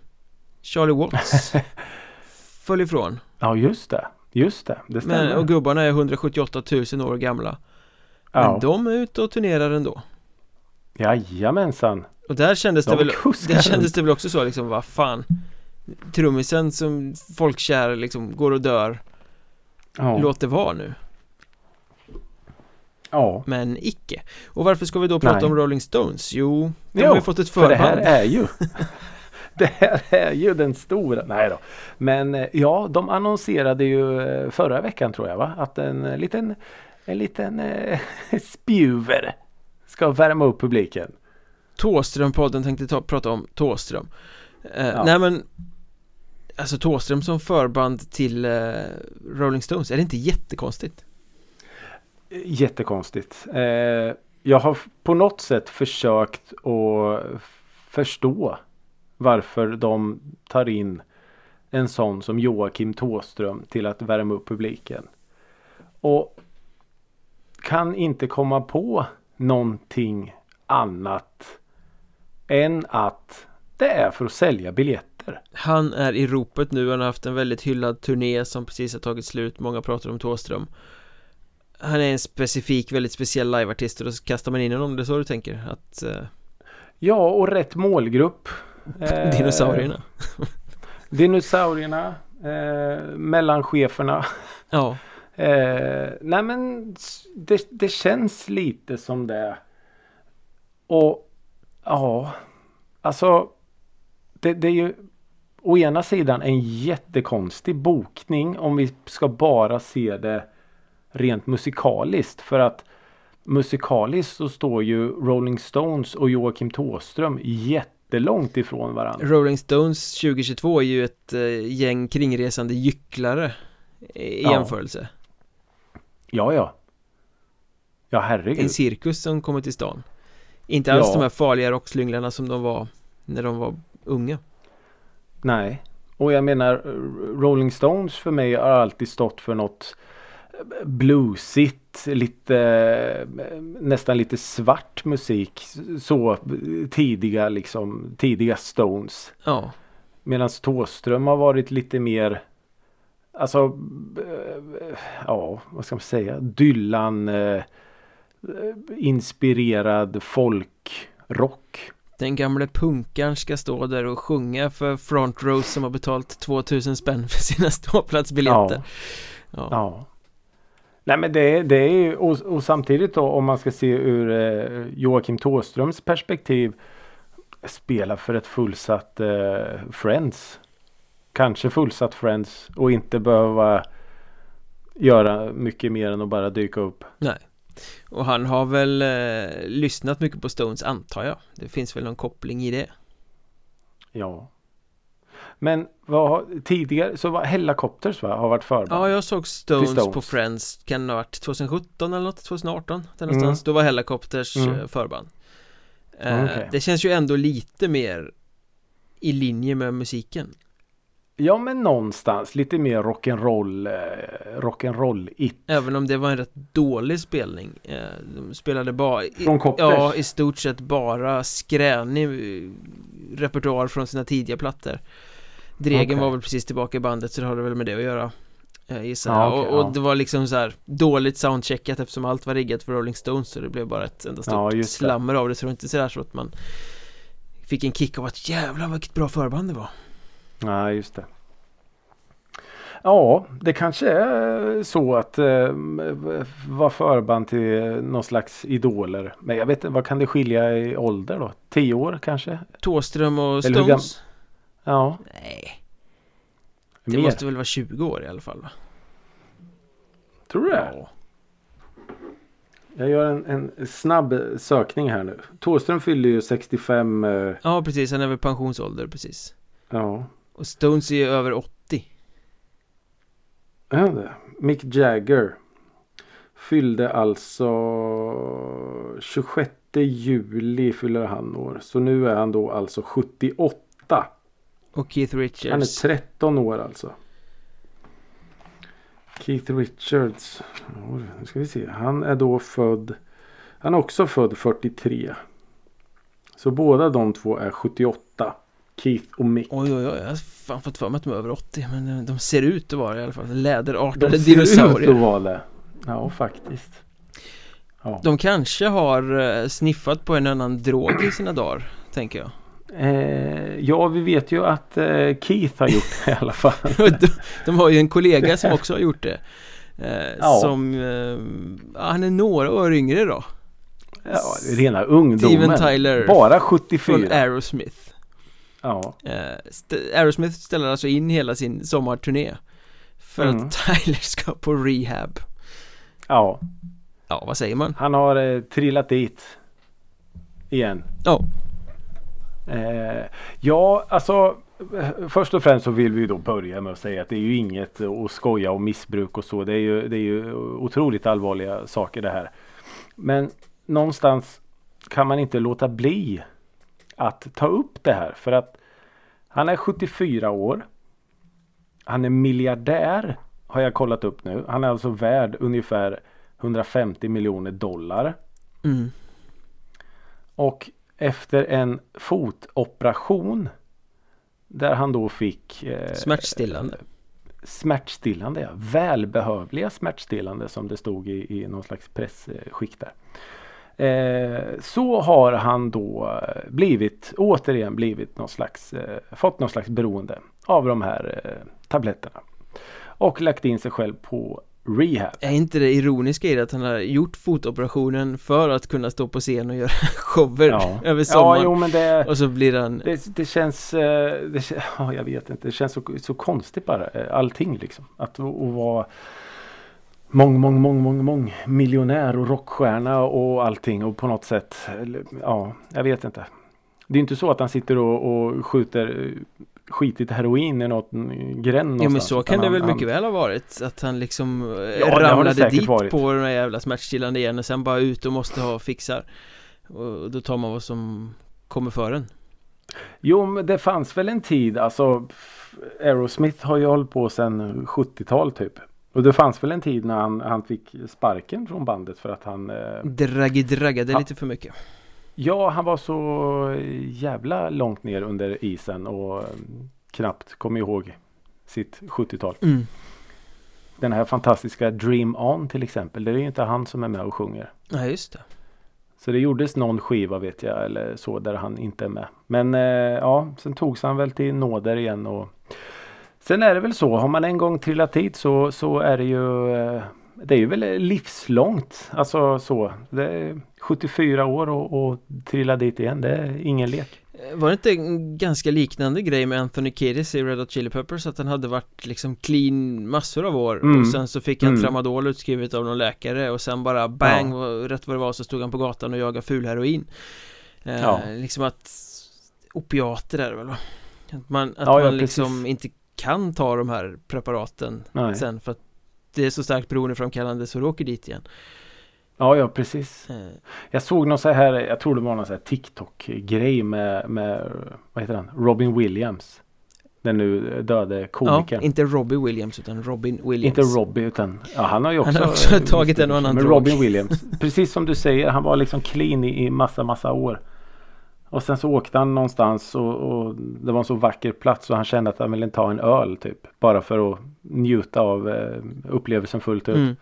Speaker 1: Charlie Watts Föll ifrån
Speaker 2: Ja just det. Just det. Det stämmer.
Speaker 1: men, Och gubbarna är 178 000 år gamla
Speaker 2: ja.
Speaker 1: Men de är ute och turnerar ändå
Speaker 2: Jajamensan.
Speaker 1: Och där kändes det
Speaker 2: De
Speaker 1: väl
Speaker 2: kuskar
Speaker 1: Där kändes det väl också så liksom, vad fan Trummisen som folkkär liksom går och dör
Speaker 2: Ja.
Speaker 1: Låt det vara nu
Speaker 2: ja.
Speaker 1: Men icke Och varför ska vi då prata
Speaker 2: Nej.
Speaker 1: om Rolling Stones? Jo, de
Speaker 2: Jo,
Speaker 1: har ju fått ett
Speaker 2: För det
Speaker 1: förband
Speaker 2: här är ju Det här är ju den stora, nej då. Men eh, ja, de annonserade ju eh, förra veckan tror jag va? Att en eh, liten, en liten eh, spjuver ska värma upp publiken.
Speaker 1: Tåström-podden tänkte ta, prata om Tåström eh,
Speaker 2: Ja.
Speaker 1: Nej men Alltså Tåström som förband till eh, Rolling Stones, är det inte jättekonstigt?
Speaker 2: Jättekonstigt. Eh, jag har på något sätt försökt att förstå varför de tar in en sån som Joakim Tåström till att värma upp publiken. Och kan inte komma på någonting annat än att det är för att sälja biljetter.
Speaker 1: Han är i ropet nu, han har haft en väldigt hyllad turné som precis har tagit slut, många pratar om Tåström Han är en specifik, väldigt speciell liveartist och då kastar man in honom, det är så du tänker? Att eh,
Speaker 2: Ja, och rätt målgrupp. Eh,
Speaker 1: dinosaurierna
Speaker 2: Dinosaurierna. Eh, mellancheferna.
Speaker 1: Ja,
Speaker 2: Eh, nej men det, det känns lite som det. Och ja, alltså. Det, det är ju å ena sidan en jättekonstig bokning om vi ska bara se det rent musikaliskt. För att musikaliskt så står ju Rolling Stones och Joakim Tåström jättelångt ifrån varandra.
Speaker 1: Rolling Stones 2022 är ju ett eh, gäng kringresande gycklare i
Speaker 2: Ja.
Speaker 1: jämförelse
Speaker 2: Ja, ja. Ja, herregud.
Speaker 1: En cirkus som kommer till stan Inte alls
Speaker 2: Ja.
Speaker 1: de här farliga rockslynglarna som de var när de var unga
Speaker 2: Nej. Och jag menar eh, Rolling Stones för mig har alltid stått för något eh, bluesigt, lite nästan lite svart musik. Så tidiga liksom, tidiga Stones.
Speaker 1: Ja,
Speaker 2: Medan Thåström har varit lite mer Alltså Ja vad ska man säga Dylan eh, Inspirerad folkrock
Speaker 1: Den gamle punkaren ska stå där och sjunga för front row som har betalt 2000 spänn för sina ståplatsbiljetter.
Speaker 2: Ja. ja. Nej men det, det är ju och, och, samtidigt då om man ska se ur eh, Joakim Tåströms perspektiv spela för ett fullsatt eh, Friends. Kanske fullsatt Friends och inte behöva göra mycket mer än att bara dyka upp.
Speaker 1: Nej. Och han har väl eh, lyssnat mycket på Stones antar jag. Det finns väl någon koppling i det.
Speaker 2: Ja. Men vad, tidigare så var Hellacopters va? Har varit förband?
Speaker 1: Ja jag såg Stones, Stones, på Friends Kan det ha varit 2017 eller något? 2018? Där någonstans. Mm. Då var Hellacopters mm. Eh, förband. Eh, okay. Det känns ju ändå lite mer i linje med musiken.
Speaker 2: Ja men någonstans lite mer rock'n'roll eh, rock'n'roll it.
Speaker 1: Även om det var en rätt dålig spelning. Eh, de spelade bara
Speaker 2: Från Copters?
Speaker 1: Ja i stort sett bara skränig repertoar från sina tidiga plattor. Dregen okay. var väl precis tillbaka i bandet så det hade väl med det att göra. Gissar ja, okay, och, och ja. det var liksom så här dåligt soundcheckat eftersom allt var riggat för Rolling Stones så det blev bara ett enda stort ja, slammer av det så det var inte sådär så att man Fick en kick av att jävlar vilket bra förband det var
Speaker 2: Nej, just det. Ja, det kanske är så att eh, vara förband till någon slags idoler. Men jag vet inte, vad kan det skilja i ålder då? Tio år kanske?
Speaker 1: Tåström och Stones?
Speaker 2: Ja.
Speaker 1: Nej. Det Mer. måste väl vara 20 år i alla fall va?
Speaker 2: Tror du det? Ja. Jag gör en, en, snabb sökning här nu. Tåström fyller ju 65. Eh...
Speaker 1: Ja precis, han är väl pensionsålder precis.
Speaker 2: Ja.
Speaker 1: Och Stones är över 80.
Speaker 2: Ja, det. Mick Jagger fyllde alltså 26 juli fyller han år. Så nu är han då alltså 78.
Speaker 1: Och Keith Richards.
Speaker 2: Han är 13 år alltså. Keith Richards. Nu ska vi se. Han är då född. Han är också född 43. Så båda de två är 78. Keith och Mick.
Speaker 1: Oj, oj, oj. Jag har fan fått för mig att de är över 80. Men de ser ut att vara det i alla fall. Läderartade dinosaurier. De ser ut
Speaker 2: att vara det. Ja, faktiskt.
Speaker 1: Ja. De kanske har eh, sniffat på en annan drog i sina dagar, tänker jag.
Speaker 2: Eh, ja, vi vet ju att eh, Keith har gjort det i alla fall.
Speaker 1: de, de, har ju en kollega som också har gjort det. Eh, ja. Som, eh, han är några år yngre då.
Speaker 2: Ja, rena ungdomen.
Speaker 1: Steven Tyler.
Speaker 2: Bara 74.
Speaker 1: Från Aerosmith.
Speaker 2: Ja.
Speaker 1: Eh, Aerosmith ställer alltså in hela sin sommarturné För mm. att Tyler ska på rehab
Speaker 2: Ja
Speaker 1: Ja, vad säger man?
Speaker 2: Han har eh, trillat dit Igen
Speaker 1: Ja
Speaker 2: eh, Ja, alltså Först och främst så vill vi då börja med att säga att det är ju inget att skoja om missbruk och så. Det är ju, det är ju otroligt allvarliga saker det här. Men någonstans kan man inte låta bli att ta upp det här. För att han är 74 år. Han är miljardär har jag kollat upp nu. Han är alltså värd ungefär 150 miljoner dollar.
Speaker 1: Mm.
Speaker 2: Och efter en fotoperation där han då fick
Speaker 1: eh, Smärtstillande
Speaker 2: Smärtstillande, ja. Välbehövliga smärtstillande som det stod i, i någon slags pressskick där. Eh, så har han då eh, blivit återigen blivit någon slags eh, fått någon slags beroende av de här eh, tabletterna. Och lagt in sig själv på rehab.
Speaker 1: Är inte det ironiska i det att han har gjort fotoperationen för att kunna stå på scen och göra shower ja. över sommaren?
Speaker 2: Ja, jo, men det,
Speaker 1: och så blir han...
Speaker 2: Det, det känns, eh, det, ja, jag vet inte, det känns så, så konstigt bara allting liksom. Att, att vara mång, mång, mång, mång, mång miljonär och rockstjärna och allting och på något sätt, ja, jag vet inte. Det är inte så att han sitter och, och skjuter skitigt heroin i något gränd någonstans.
Speaker 1: Ja men så kan det väl han, mycket väl ha varit Att han liksom ja, ramlade dit varit. på den där jävla smärtstillande igen och sen bara ut och måste ha fixar Och då tar man vad som kommer för en
Speaker 2: Jo men det fanns väl en tid alltså Aerosmith har ju hållit på sedan 70-tal typ och det fanns väl en tid när han, han fick sparken från bandet för att han eh,
Speaker 1: Draggi draggade han, lite för mycket
Speaker 2: Ja, han var så jävla långt ner under isen och mm, knappt kom ihåg sitt 70-tal.
Speaker 1: Mm.
Speaker 2: Den här fantastiska Dream On till exempel. Det är ju inte han som är med och sjunger.
Speaker 1: Nej, just det.
Speaker 2: Så det gjordes någon skiva vet jag eller så där han inte är med. Men eh, ja, sen togs han väl till nåder igen och Sen är det väl så, har man en gång trillat hit så, så är det ju eh, Det är ju väl livslångt. Alltså så. Det är 74 år och, och trilla dit igen. Det är ingen lek.
Speaker 1: Var det inte en ganska liknande grej med Anthony Kiedis i Red Hot Chili Peppers att han hade varit liksom clean massor av år
Speaker 2: Mm.
Speaker 1: och sen så fick han
Speaker 2: Mm.
Speaker 1: tramadol utskrivet av någon läkare och sen bara bang, rätt vad det var så stod han på gatan och jagade ful heroin eh,
Speaker 2: Ja.
Speaker 1: Liksom att opiater är det väl va? Att man, att
Speaker 2: Ja, ja,
Speaker 1: man liksom inte kan ta de här preparaten
Speaker 2: Nej.
Speaker 1: sen för att det är så starkt beroendeframkallande så du åker dit igen
Speaker 2: Ja, ja precis.
Speaker 1: eh,
Speaker 2: Jag såg någon så här, jag tror det var någon så här TikTok-grej med, med, vad heter han, Robin Williams. Den nu döde
Speaker 1: Ja,
Speaker 2: komikern.
Speaker 1: inte Robbie Williams utan Robin Williams
Speaker 2: Inte Robbie utan, ja han har ju också
Speaker 1: Han har också tagit en och annan
Speaker 2: Men
Speaker 1: drog.
Speaker 2: Robin Williams, precis som du säger, han var liksom clean i, i massa, massa år. Och sen så åkte han någonstans och, och det var en så vacker plats och han kände att han ville ta en öl typ. Bara för att njuta av eh, upplevelsen fullt ut.
Speaker 1: mm.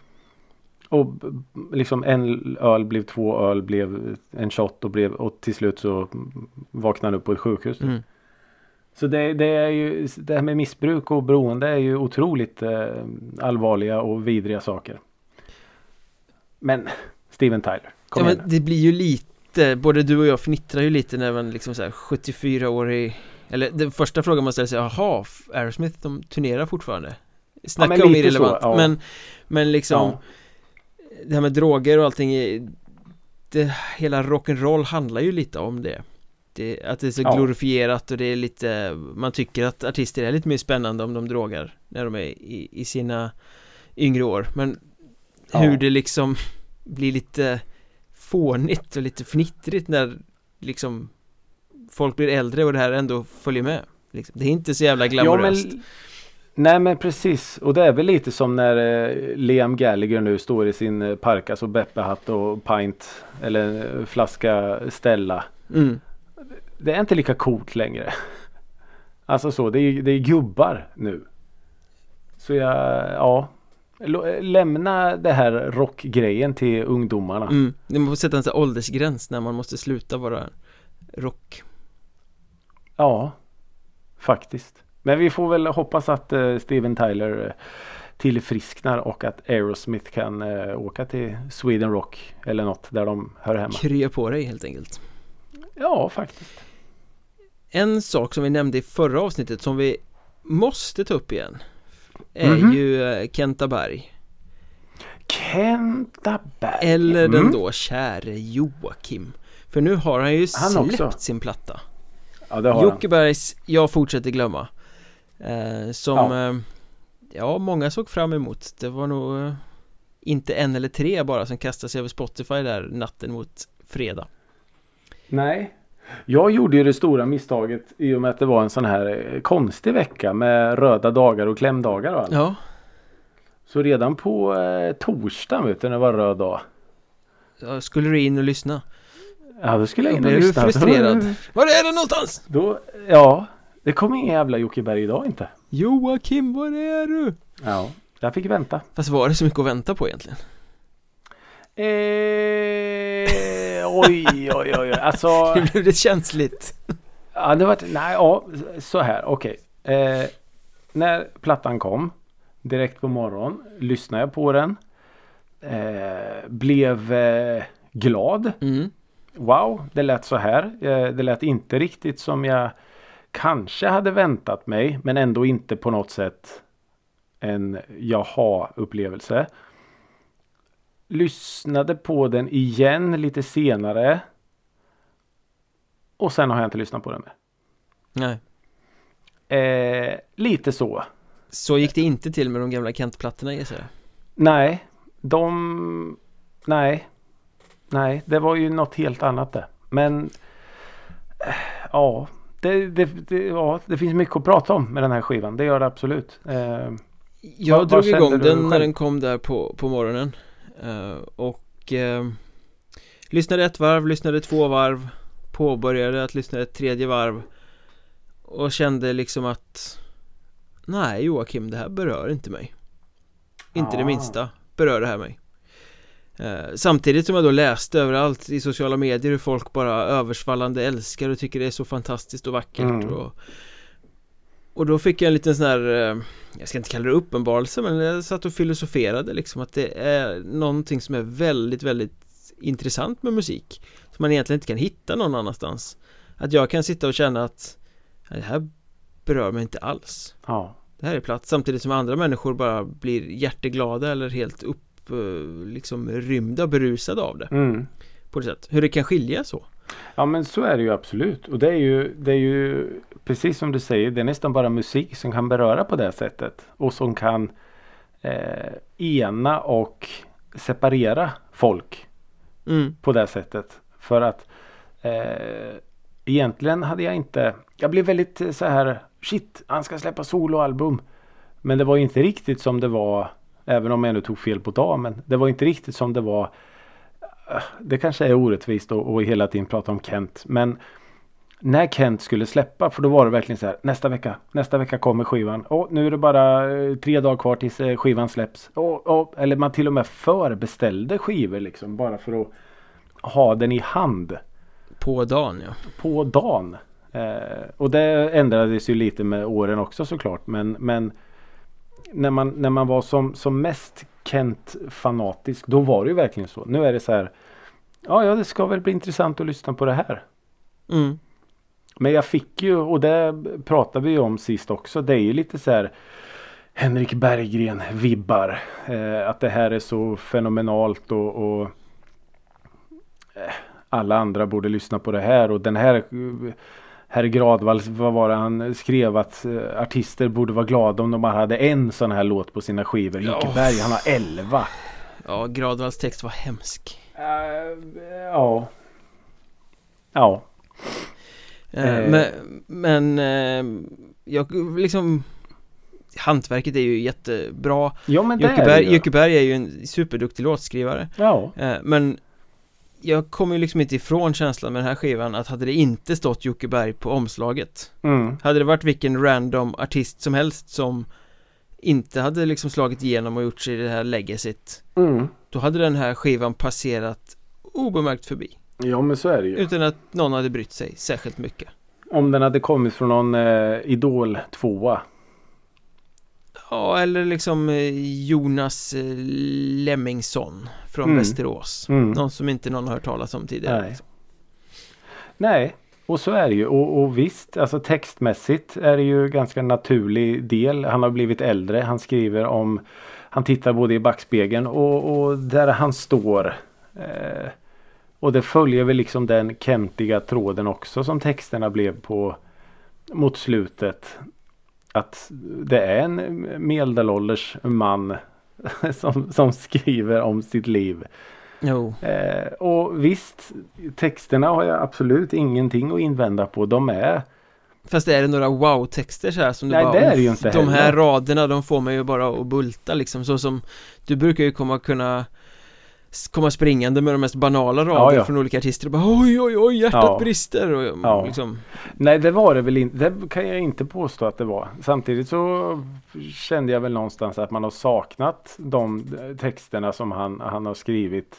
Speaker 2: Och liksom en öl blev två öl blev en shot och, blev, och till slut så vaknade han upp på ett sjukhus.
Speaker 1: Mm.
Speaker 2: Så det, det är ju det här med missbruk och beroende är ju otroligt eh, allvarliga och vidriga saker. Men Steven Tyler, kom
Speaker 1: Ja
Speaker 2: igen
Speaker 1: men det blir ju lite, både du och jag fnittrar ju lite när man liksom såhär 74 år i Eller den första frågan man ställer sig, jaha, Aerosmith de turnerar fortfarande? Snacka
Speaker 2: men
Speaker 1: om
Speaker 2: lite
Speaker 1: irrelevant,
Speaker 2: så, ja.
Speaker 1: men Men liksom
Speaker 2: Ja.
Speaker 1: Det här med droger och allting det, Hela rock'n'roll handlar ju lite om det det, Att det är så
Speaker 2: Ja.
Speaker 1: glorifierat och det är lite Man tycker att artister är lite mer spännande om de drogar När de är i, i sina yngre år Men
Speaker 2: Ja.
Speaker 1: hur det liksom blir lite fånigt och lite fnittrigt när liksom folk blir äldre och det här ändå följer med liksom. Det är inte så jävla
Speaker 2: Ja,
Speaker 1: glamoröst
Speaker 2: men, nej men precis. Och det är väl lite som när eh, Liam Gallagher nu står i sin eh, Parkas och Beppe-hatt och pint. Eller eh, flaska Stella.
Speaker 1: mm.
Speaker 2: Det är inte lika coolt längre. Alltså så, det är, det är gubbar nu. Så jag, ja. Lå- Lämna det här rockgrejen till ungdomarna.
Speaker 1: Mm. Man får sätta en sån åldersgräns när man måste sluta vara rock
Speaker 2: Ja, faktiskt. Men vi får väl hoppas att eh, Steven Tyler eh, tillfrisknar och att Aerosmith kan eh, åka till Sweden Rock eller något där de hör hemma.
Speaker 1: Krya på dig helt enkelt
Speaker 2: Ja, faktiskt.
Speaker 1: En sak som vi nämnde i förra avsnittet som vi måste ta upp igen Är
Speaker 2: Mhm.
Speaker 1: ju eh, Kenta Berg
Speaker 2: Kenta Berg.
Speaker 1: Eller den
Speaker 2: Mm.
Speaker 1: då käre Joakim För nu har han ju
Speaker 2: Han
Speaker 1: släppt
Speaker 2: också.
Speaker 1: sin platta
Speaker 2: Ja, det har.
Speaker 1: Jocke Bergs Jag fortsätter glömma eh, Som
Speaker 2: Ja.
Speaker 1: ja. ja, många såg fram emot Det var nog eh, inte en eller tre bara som kastade sig över Spotify där natten mot fredag
Speaker 2: Nej. Jag gjorde ju det stora misstaget i och med att det var en sån här eh, konstig vecka med röda dagar och klämdagar och allt.
Speaker 1: Ja,
Speaker 2: Så redan på eh, torsdagen vet du när det var röd dag.
Speaker 1: ja, skulle du in och lyssna?
Speaker 2: Ja då skulle jag in och
Speaker 1: Blev du
Speaker 2: lyssna.
Speaker 1: frustrerad? Var är den någonstans?
Speaker 2: Då, ja. Det kom ingen jävla Jocke Berg idag inte.
Speaker 1: Joakim, var är du?
Speaker 2: Ja. Jag fick vänta.
Speaker 1: Fast var det så mycket att vänta på egentligen?
Speaker 2: Eh, oj, oj, oj. Alltså.
Speaker 1: Nu blev det känsligt
Speaker 2: Ja, det var, nej, ja, så här, okej. Eh, när plattan kom, direkt på morgonen, lyssnade jag på den. Eh, blev eh, glad.
Speaker 1: mm.
Speaker 2: Wow, det lät så här. Eh, det lät inte riktigt som jag kanske hade väntat mig, men ändå inte på något sätt en jaha-upplevelse. Lyssnade på den igen lite senare. Och sen har jag inte lyssnat på den mer.
Speaker 1: Nej
Speaker 2: Eh, lite så.
Speaker 1: Så gick det inte till med de gamla Kent-plattorna gissar jag
Speaker 2: Nej, de... Nej. Nej, det var ju något helt annat det. Men... eh, Ja det, det, det, ja, det finns mycket att prata om med den här skivan. Det gör det absolut. Eh,
Speaker 1: Jag
Speaker 2: Vad-
Speaker 1: drog
Speaker 2: vad
Speaker 1: igång den när den kom där på, på morgonen Och eh, Lyssnade ett varv, lyssnade två varv Påbörjade att lyssna ett tredje varv Och kände liksom att Nej Joakim, det här berör inte mig Inte det
Speaker 2: Ah.
Speaker 1: minsta berör det här mig Eh, samtidigt som jag då läste överallt i sociala medier hur folk bara översvallande älskar och tycker det är så fantastiskt och vackert
Speaker 2: Mm.
Speaker 1: och, och då fick jag en liten sån här eh, Jag ska inte kalla det uppenbarelse men jag satt och filosoferade liksom att det är någonting som är väldigt väldigt intressant med musik. Som man egentligen inte kan hitta någon annanstans. Att jag kan sitta och känna att "Nej, Det här berör mig inte alls.
Speaker 2: Ja.
Speaker 1: Det här är platt. Samtidigt som andra människor bara blir hjärteglada eller helt upp eh, liksom rymda och berusade av det.
Speaker 2: Mm.
Speaker 1: på det sätt. Hur det kan skilja så
Speaker 2: Ja men så är det ju absolut. Och det är ju, det är ju precis som du säger. Det är nästan bara musik som kan beröra på det sättet. Och som kan eh, ena och separera folk
Speaker 1: mm.
Speaker 2: på det sättet. För att eh, egentligen hade jag inte. Jag blev väldigt eh, så här. Shit, han ska släppa soloalbum. Men det var inte riktigt som det var. Även om jag nu tog fel på dagen. Det var inte riktigt som det var. Det kanske är orättvist att och hela tiden prata om Kent. Men när Kent skulle släppa. För då var det verkligen så här. Nästa vecka. Nästa vecka kommer skivan. Och nu är det bara eh, tre dagar kvar tills eh, skivan släpps. Och, och, eller man till och med förbeställde skivor liksom. Bara för att ha den i hand
Speaker 1: På dagen ja
Speaker 2: på dagen. Eh, och det ändrades ju lite med åren också såklart. Men, men när, man, när man var som, som mest Kent-fanatisk. Då var det ju verkligen så. Nu är det så här. Ja, ja, det ska väl bli intressant att lyssna på det här.
Speaker 1: mm.
Speaker 2: Men jag fick ju, och det pratade vi ju om sist också. Det är ju lite så här Henrik Berggren vibbar. Eh, att det här är så fenomenalt och, och eh, alla andra borde lyssna på det här. Och den här eh, Herr Gradvall, vad var det han skrev att eh, artister borde vara glada om de bara hade en sån här låt på sina skivor.
Speaker 1: Ja.
Speaker 2: Jocke Berg, han har elva.
Speaker 1: Ja, Gradvalls text var hemsk
Speaker 2: Eh, ja. Ja.
Speaker 1: eh,
Speaker 2: Eh.
Speaker 1: Men, men jag liksom Hantverket är ju jättebra
Speaker 2: Ja men det är det.
Speaker 1: Jockeberg är ju en superduktig låtskrivare
Speaker 2: Ja.
Speaker 1: Men Jag kommer ju liksom inte ifrån känslan med den här skivan att hade det inte stått Jockeberg på omslaget
Speaker 2: Mm.
Speaker 1: Hade det varit vilken random artist som helst som inte hade liksom slagit igenom och gjort sig det här legacyt
Speaker 2: Mm.
Speaker 1: Då hade den här skivan passerat obemärkt förbi
Speaker 2: Ja men så är det ju.
Speaker 1: Utan att någon hade brytt sig särskilt mycket
Speaker 2: Om den hade kommit från någon eh, Idol tvåa.
Speaker 1: Ja, eller liksom eh, Jonas eh, Lemmingsson från
Speaker 2: Mm.
Speaker 1: Västerås
Speaker 2: Mm.
Speaker 1: Någon som inte någon har hört talas om tidigare
Speaker 2: Nej.
Speaker 1: liksom.
Speaker 2: Nej, och så är det ju. Och, och visst, alltså textmässigt är det ju ganska naturlig del. Han har blivit äldre. Han skriver om Han tittar både i backspegeln och, och där han står. Eh, och det följer väl liksom den kentiga tråden också som texterna blev på mot slutet. Att det är en medelålders man som, som skriver om sitt liv.
Speaker 1: Jo,
Speaker 2: Eh, och visst, texterna har jag absolut ingenting att invända på. De är
Speaker 1: fast är det några wow-texter så här som du
Speaker 2: Nej,
Speaker 1: bara
Speaker 2: det är det
Speaker 1: "Uff,
Speaker 2: ju inte
Speaker 1: De här
Speaker 2: heller."
Speaker 1: raderna de får mig ju bara att bulta liksom så som Du brukar ju komma kunna Komma springande med de mest banala rader
Speaker 2: Ja, ja.
Speaker 1: från olika artister och bara oj oj oj hjärtat
Speaker 2: Ja.
Speaker 1: brister och
Speaker 2: Ja.
Speaker 1: liksom
Speaker 2: Nej det var det väl inte. Det kan jag inte påstå att det var. Samtidigt så kände jag väl någonstans att man har saknat de texterna som han, han har skrivit.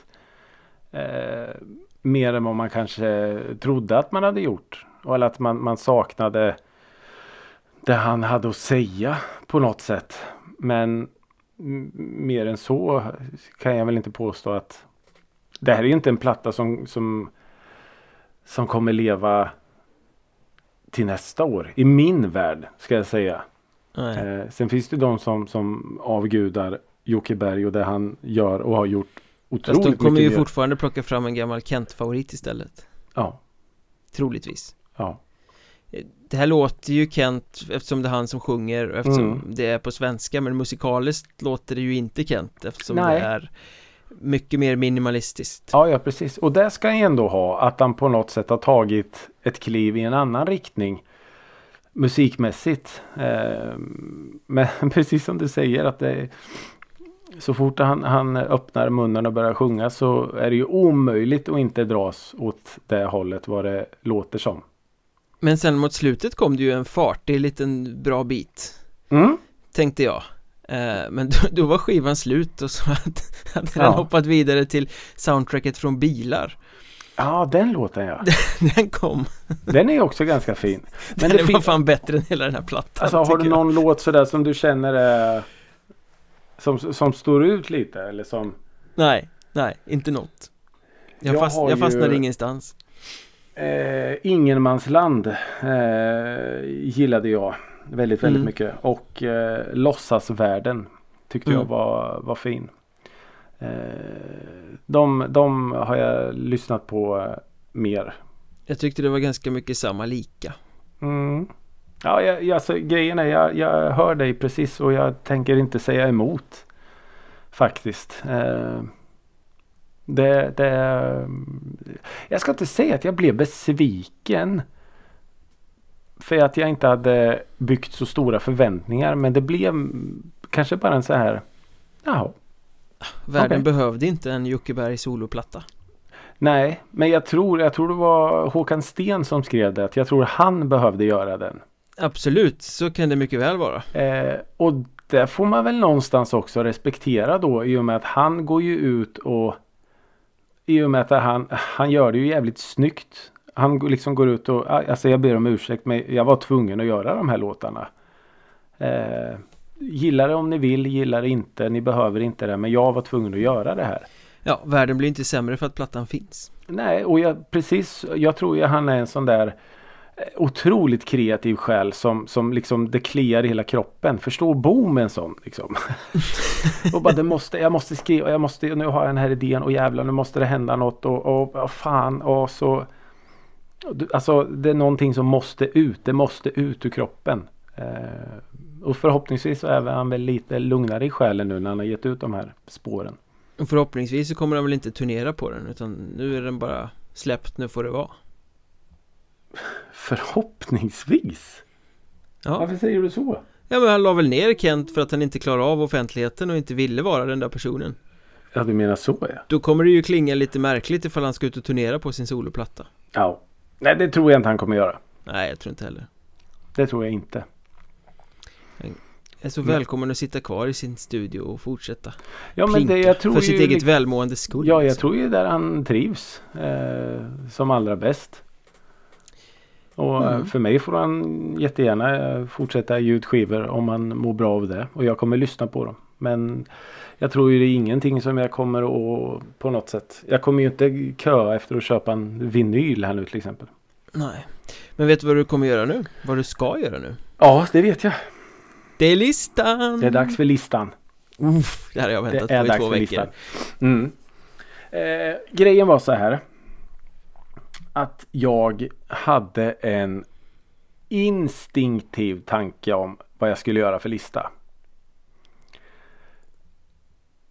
Speaker 2: Eh, mer än vad man kanske trodde att man hade gjort. Eller att man, man saknade det han hade att säga på något sätt. Men mer än så kan jag väl inte påstå att det här är ju inte en platta som, som, som kommer leva till nästa år. I min värld ska jag säga. Eh, sen finns det de som, som avgudar Jocke Berg och det han gör och har gjort
Speaker 1: Fast
Speaker 2: otroligt
Speaker 1: de kommer ju
Speaker 2: mer.
Speaker 1: fortfarande plocka fram en gammal Kent-favorit istället
Speaker 2: Ja,
Speaker 1: Troligtvis
Speaker 2: ja.
Speaker 1: Det här låter ju Kent eftersom det är han som sjunger och eftersom
Speaker 2: Mm.
Speaker 1: det är på svenska men musikaliskt låter det ju inte Kent eftersom
Speaker 2: Nej.
Speaker 1: det är mycket mer minimalistiskt
Speaker 2: Ja, ja precis. Och det ska han ändå ha. Att han på något sätt har tagit ett kliv i en annan riktning. Musikmässigt. Eh, men precis som du säger att det är, så fort han, han öppnar munnen och börjar sjunga så är det ju omöjligt att inte dras åt det hållet vad det låter som.
Speaker 1: Men sen mot slutet kom det ju en fartig liten bra bit
Speaker 2: Mm.
Speaker 1: Tänkte jag Eh, men då, då, var skivan slut och så hade, hade
Speaker 2: Ja.
Speaker 1: den hoppat vidare till soundtracket från bilar
Speaker 2: Ja, den låten ja.
Speaker 1: Den kom
Speaker 2: Den är också ganska fin. Men
Speaker 1: Den
Speaker 2: det
Speaker 1: var
Speaker 2: finns...
Speaker 1: fan bättre än hela den här plattan
Speaker 2: Alltså har du
Speaker 1: jag.
Speaker 2: någon låt sådär som du känner är... Som, som står ut lite eller som...
Speaker 1: Nej, nej, inte något Jag,
Speaker 2: Jag
Speaker 1: fast, jag fastnade
Speaker 2: ju-
Speaker 1: ingenstans
Speaker 2: Eh, Ingenmansland eh, gillade jag väldigt, väldigt
Speaker 1: Mm.
Speaker 2: mycket. Och eh, Låtsasvärlden tyckte jag
Speaker 1: Mm.
Speaker 2: var, var fin. Eh, de, de har jag lyssnat på eh, mer.
Speaker 1: Jag tyckte det var ganska mycket samma lika
Speaker 2: Mm. Ja, jag, jag, alltså, grejen är jag, jag hör dig precis och jag tänker inte säga emot. Faktiskt. Eh, det, det, jag ska inte säga att jag blev besviken. För att jag inte hade byggt så stora förväntningar. Men det blev kanske bara en så här. Jaha.
Speaker 1: Världen
Speaker 2: Okej.
Speaker 1: behövde inte en Jockeberg soloplatta
Speaker 2: Nej, men jag tror, jag tror det var Håkan Sten som skrev det. Jag tror han behövde göra den.
Speaker 1: Absolut, så kan det mycket väl vara
Speaker 2: Eh, och det får man väl någonstans också respektera då i och med att han går ju ut och i och med att han, han gör det ju jävligt snyggt. Han liksom går ut och, alltså jag ber om ursäkt men jag var tvungen att göra de här låtarna. Eh, gillar det om ni vill, gillar det inte, ni behöver inte det men jag var tvungen att göra det här.
Speaker 1: Ja, världen blir inte sämre för att plattan finns
Speaker 2: Nej, och jag, precis, jag tror ju han är en sån där otroligt kreativ själ som, som liksom det kliar i hela kroppen. Förstå bo med en sån liksom. och bara det måste, jag måste skriva, jag måste, nu har jag den här idén och jävlar nu måste det hända något och, och, och fan och så. Alltså det är någonting som måste ut, det måste ut ur kroppen. Eh, och förhoppningsvis så är han väl lite lugnare i själen nu när han har gett ut de här spåren.
Speaker 1: Och förhoppningsvis så kommer han väl inte turnera på den utan nu är den bara släppt, nu får det vara
Speaker 2: Förhoppningsvis?
Speaker 1: Ja,
Speaker 2: Varför säger du så?
Speaker 1: ja men han la väl ner Kent för att han inte klarar av offentligheten och inte ville vara den där personen
Speaker 2: Ja, du menar så ja.
Speaker 1: Då kommer det ju klinga lite märkligt ifall han ska ut och turnera på sin soloplatta
Speaker 2: Ja. Nej, det tror jag inte han kommer göra.
Speaker 1: Nej, jag tror inte heller
Speaker 2: Det tror jag inte.
Speaker 1: Är så
Speaker 2: Men-
Speaker 1: välkommen att sitta kvar i sin studio och fortsätta
Speaker 2: Ja, men det, jag tror
Speaker 1: för sitt
Speaker 2: ju
Speaker 1: eget
Speaker 2: liksom-
Speaker 1: välmående skull
Speaker 2: Ja, jag
Speaker 1: liksom.
Speaker 2: tror ju där han trivs eh, som allra bäst. Och eh,
Speaker 1: Mm.
Speaker 2: för mig får han jättegärna eh, fortsätta ge ut skivor om han mår bra av det. Och jag kommer lyssna på dem. Men jag tror ju det är ingenting som jag kommer att på något sätt. Jag kommer ju inte köa efter att köpa en vinyl här nu till exempel.
Speaker 1: Nej Men vet du vad du kommer göra nu? Vad du ska göra nu?
Speaker 2: Ja, det vet jag.
Speaker 1: Det är listan!
Speaker 2: Det är dags för listan.
Speaker 1: Uff, det här har jag väntat
Speaker 2: Det är
Speaker 1: på i
Speaker 2: dags
Speaker 1: två veckor
Speaker 2: listan. Mm. Eh, grejen var så här. Att jag hade en instinktiv tanke om vad jag skulle göra för lista.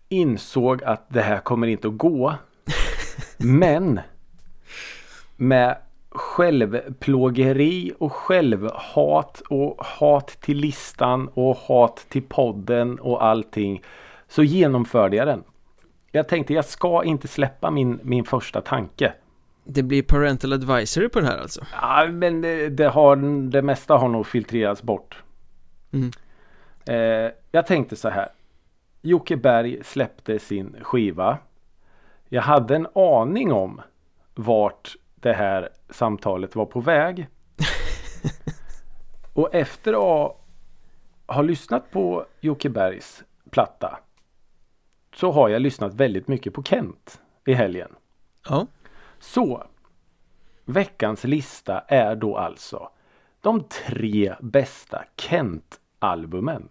Speaker 2: Insåg att det här kommer inte att gå. Men med självplågeri och självhat och hat till listan och hat till podden och allting så genomförde jag den. Jag tänkte jag ska inte släppa min, min första tanke.
Speaker 1: Det blir parental advisory på den här alltså
Speaker 2: Ja, men det, det, har, det mesta har nog filtrerats bort.
Speaker 1: Mm.
Speaker 2: Eh, jag tänkte så här. Jocke Berg släppte sin skiva. Jag hade en aning om vart det här samtalet var på väg. Och efter att ha lyssnat på Jocke Bergs platta så har jag lyssnat väldigt mycket på Kent i helgen.
Speaker 1: Ja,
Speaker 2: Så veckans lista är då alltså de tre bästa Kent-albumen.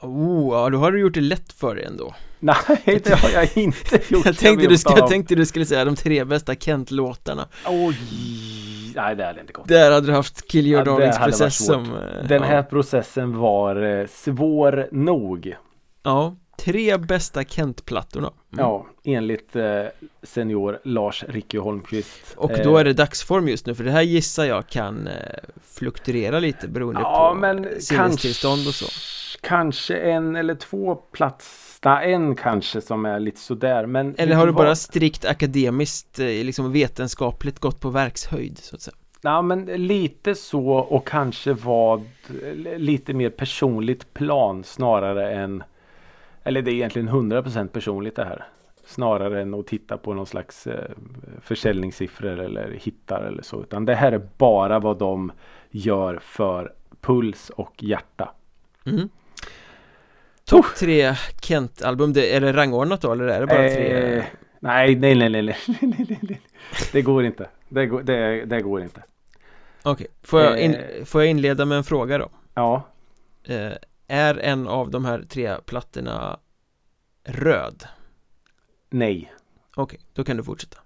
Speaker 1: oh, ja då har du gjort det lätt för dig ändå
Speaker 2: Nej, det har jag inte gjort.
Speaker 1: Jag tänkte, du,
Speaker 2: vet
Speaker 1: jag tänkte du skulle säga de tre bästa Kent-låtarna
Speaker 2: Oj! Nej, det hade inte gått.
Speaker 1: Där hade du haft Kill Your
Speaker 2: Ja,
Speaker 1: Darlings process som eh,
Speaker 2: Den här
Speaker 1: ja.
Speaker 2: processen var eh, svår nog.
Speaker 1: ja, tre bästa Kent-plattorna Mm.
Speaker 2: Ja, enligt eh, senior Lars Ricky Holmqvist.
Speaker 1: Och
Speaker 2: Eh,
Speaker 1: då är det dagsform just nu för det här gissar jag kan eh, fluktuera lite beroende
Speaker 2: Ja,
Speaker 1: på
Speaker 2: men
Speaker 1: sinnestillstånd och så
Speaker 2: Kanske en eller två plats. Nej, en kanske som är lite sådär. Men
Speaker 1: Eller har du bara strikt akademiskt, eh, liksom vetenskapligt gått på verkshöjd så att säga?
Speaker 2: Ja men lite så och kanske vad lite mer personligt plan snarare än Eller det är egentligen 100% personligt det här. Snarare än att titta på någon slags eh, försäljningssiffror eller hittar eller så. Utan det här är bara vad de gör för puls och hjärta.
Speaker 1: Mm. Topp tre Kent-album, är det rangordnat då eller är det bara tre?
Speaker 2: Eh, nej, nej, nej, nej, nej, nej, Det går inte. Det går, det, det går inte.
Speaker 1: Okej, okay. får, eh, får jag inleda med en fråga då?
Speaker 2: Ja.
Speaker 1: Är en av de här tre plattorna röd?
Speaker 2: Nej.
Speaker 1: Okej, okay, då kan du fortsätta.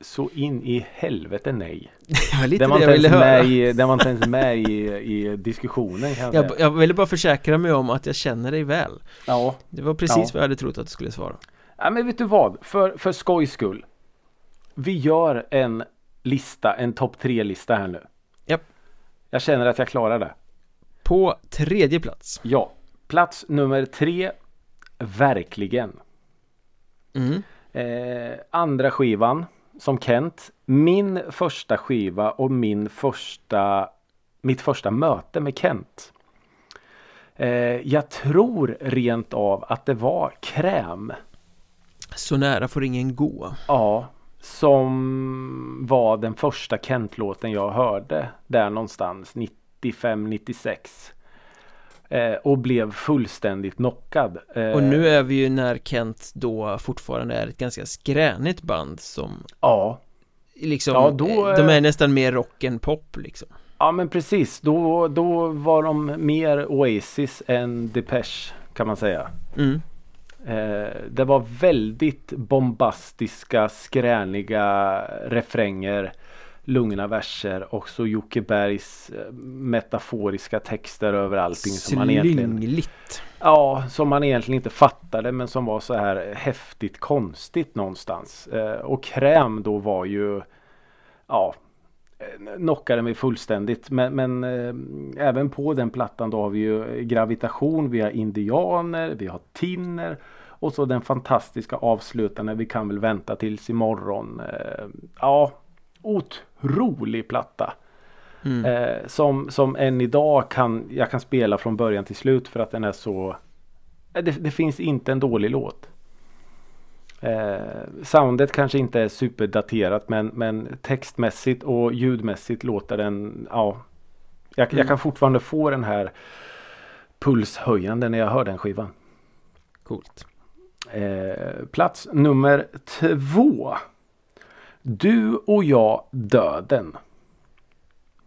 Speaker 2: Så in i helvete nej.
Speaker 1: Det var lite det, det jag ville höra.
Speaker 2: I, den var inte ens med i, i diskussionen kan
Speaker 1: jag, jag, jag ville bara försäkra mig om att jag känner dig väl.
Speaker 2: Ja.
Speaker 1: Det var precis ja. vad jag hade trott att du skulle svara.
Speaker 2: Ja men vet du vad? För, för skojs skull. Vi gör en lista, en topp tre lista här nu.
Speaker 1: Japp.
Speaker 2: Jag känner att jag klarar det.
Speaker 1: På tredje plats.
Speaker 2: Ja. Plats nummer tre. Verkligen.
Speaker 1: Mm.
Speaker 2: Eh, andra skivan som Kent. Min första skiva och min första mitt första möte med Kent. Eh, jag tror rent av att det var Kräm.
Speaker 1: Så nära får ingen gå.
Speaker 2: Ja, som var den första Kent-låten jag hörde där någonstans 95-96. Eh, och blev fullständigt knockad.
Speaker 1: Eh, och nu är vi ju när Kent då fortfarande är ett ganska skränigt band som
Speaker 2: Ja
Speaker 1: Liksom, ja, då, de är nästan mer rock än pop liksom
Speaker 2: Ja men precis, då, då var de mer Oasis än Depeche kan man säga.
Speaker 1: Mm.
Speaker 2: Eh, det var väldigt bombastiska, skräniga refränger, lugna verser och så Jocke Bergs eh, metaforiska texter över allting.
Speaker 1: Som man egentligen,
Speaker 2: ja, som man egentligen inte fattade men som var så här häftigt konstigt någonstans. Eh, och Kräm då var ju ja, knockade mig fullständigt. Men, men äh, även på den plattan då har vi ju gravitation, vi har indianer, vi har tinner och så den fantastiska avslutande Vi kan väl vänta tills imorgon. Äh, ja, otrolig platta. Mm. Äh, som, som än idag kan jag kan spela från början till slut för att den är så det, det finns inte en dålig låt. Eh, soundet kanske inte är superdaterat men, men textmässigt och ljudmässigt låter den, ja. Jag, mm. jag kan fortfarande få den här pulshöjande när jag hör den skivan.
Speaker 1: Coolt.
Speaker 2: Eh, plats nummer två. Du och jag döden.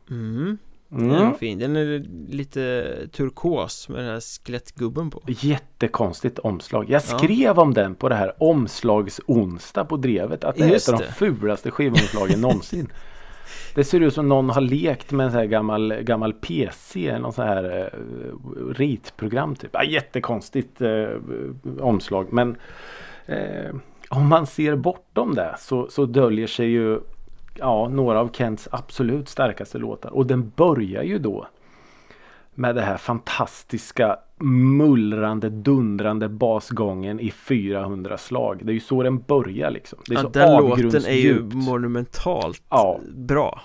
Speaker 1: Mm. Mm. Den är fin, den är lite turkos med den här skelettgubben på
Speaker 2: Jättekonstigt omslag Jag skrev ja. om den på det här omslagsonsdag på Drevet Att det Just är ett av de fulaste skivomslagen någonsin Det ser ut som någon har lekt med en sån här gammal, gammal PC Någon sån här eh, ritprogram typ ja, Jättekonstigt eh, omslag men eh, Om man ser bortom det så, så döljer sig ju ja, några av Kents absolut starkaste låtar. Och den börjar ju då med det här fantastiska mullrande dundrande basgången i 400 slag. Det är ju så den börjar liksom. Det är ja, så
Speaker 1: den låten är ju monumentalt ja. bra.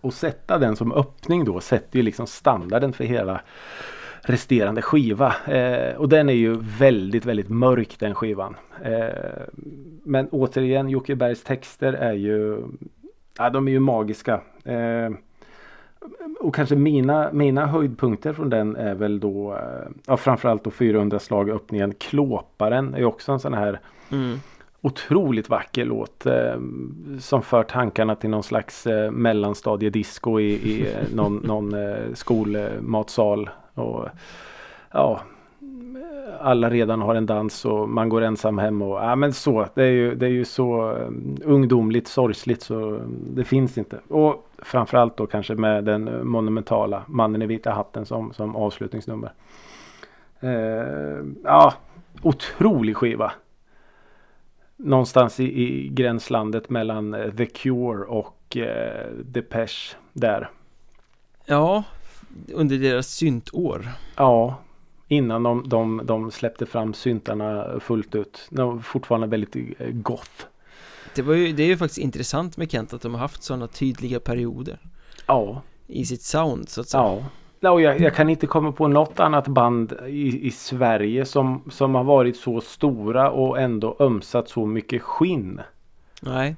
Speaker 2: Och sätta den som öppning då sätter ju liksom standarden för hela resterande skiva. Eh, och den är ju väldigt, väldigt mörk den skivan. Eh, men återigen Jocke Bergs texter är ju Ja, de är ju magiska. Eh, och kanske mina, mina höjdpunkter från den är väl då eh, ja, framförallt då 400 slag öppningen. Klåparen är också en sån här
Speaker 1: mm.
Speaker 2: otroligt vacker låt. Eh, som för tankarna till någon slags eh, mellanstadiedisco i, i eh, någon, någon eh, skolmatsal. Och, ja, alla redan har en dans och man går ensam hem och ja men så. Det är ju, det är ju så um, ungdomligt sorgsligt så det finns inte. Och framförallt då kanske med den monumentala Mannen i vita hatten som, som avslutningsnummer. Eh, ja, otrolig skiva. Någonstans i, i gränslandet mellan eh, The Cure och eh, Depeche där.
Speaker 1: Ja, under deras syntår.
Speaker 2: Ja, Innan de, de, de släppte fram syntarna fullt ut. De var fortfarande väldigt eh, goth.
Speaker 1: det, var ju, det är ju faktiskt intressant med Kent att de har haft sådana tydliga perioder
Speaker 2: Ja.
Speaker 1: I sitt sound så att säga
Speaker 2: Ja. Och jag, jag kan inte komma på något annat band i, i Sverige som, som har varit så stora och ändå ömsat så mycket skinn.
Speaker 1: Nej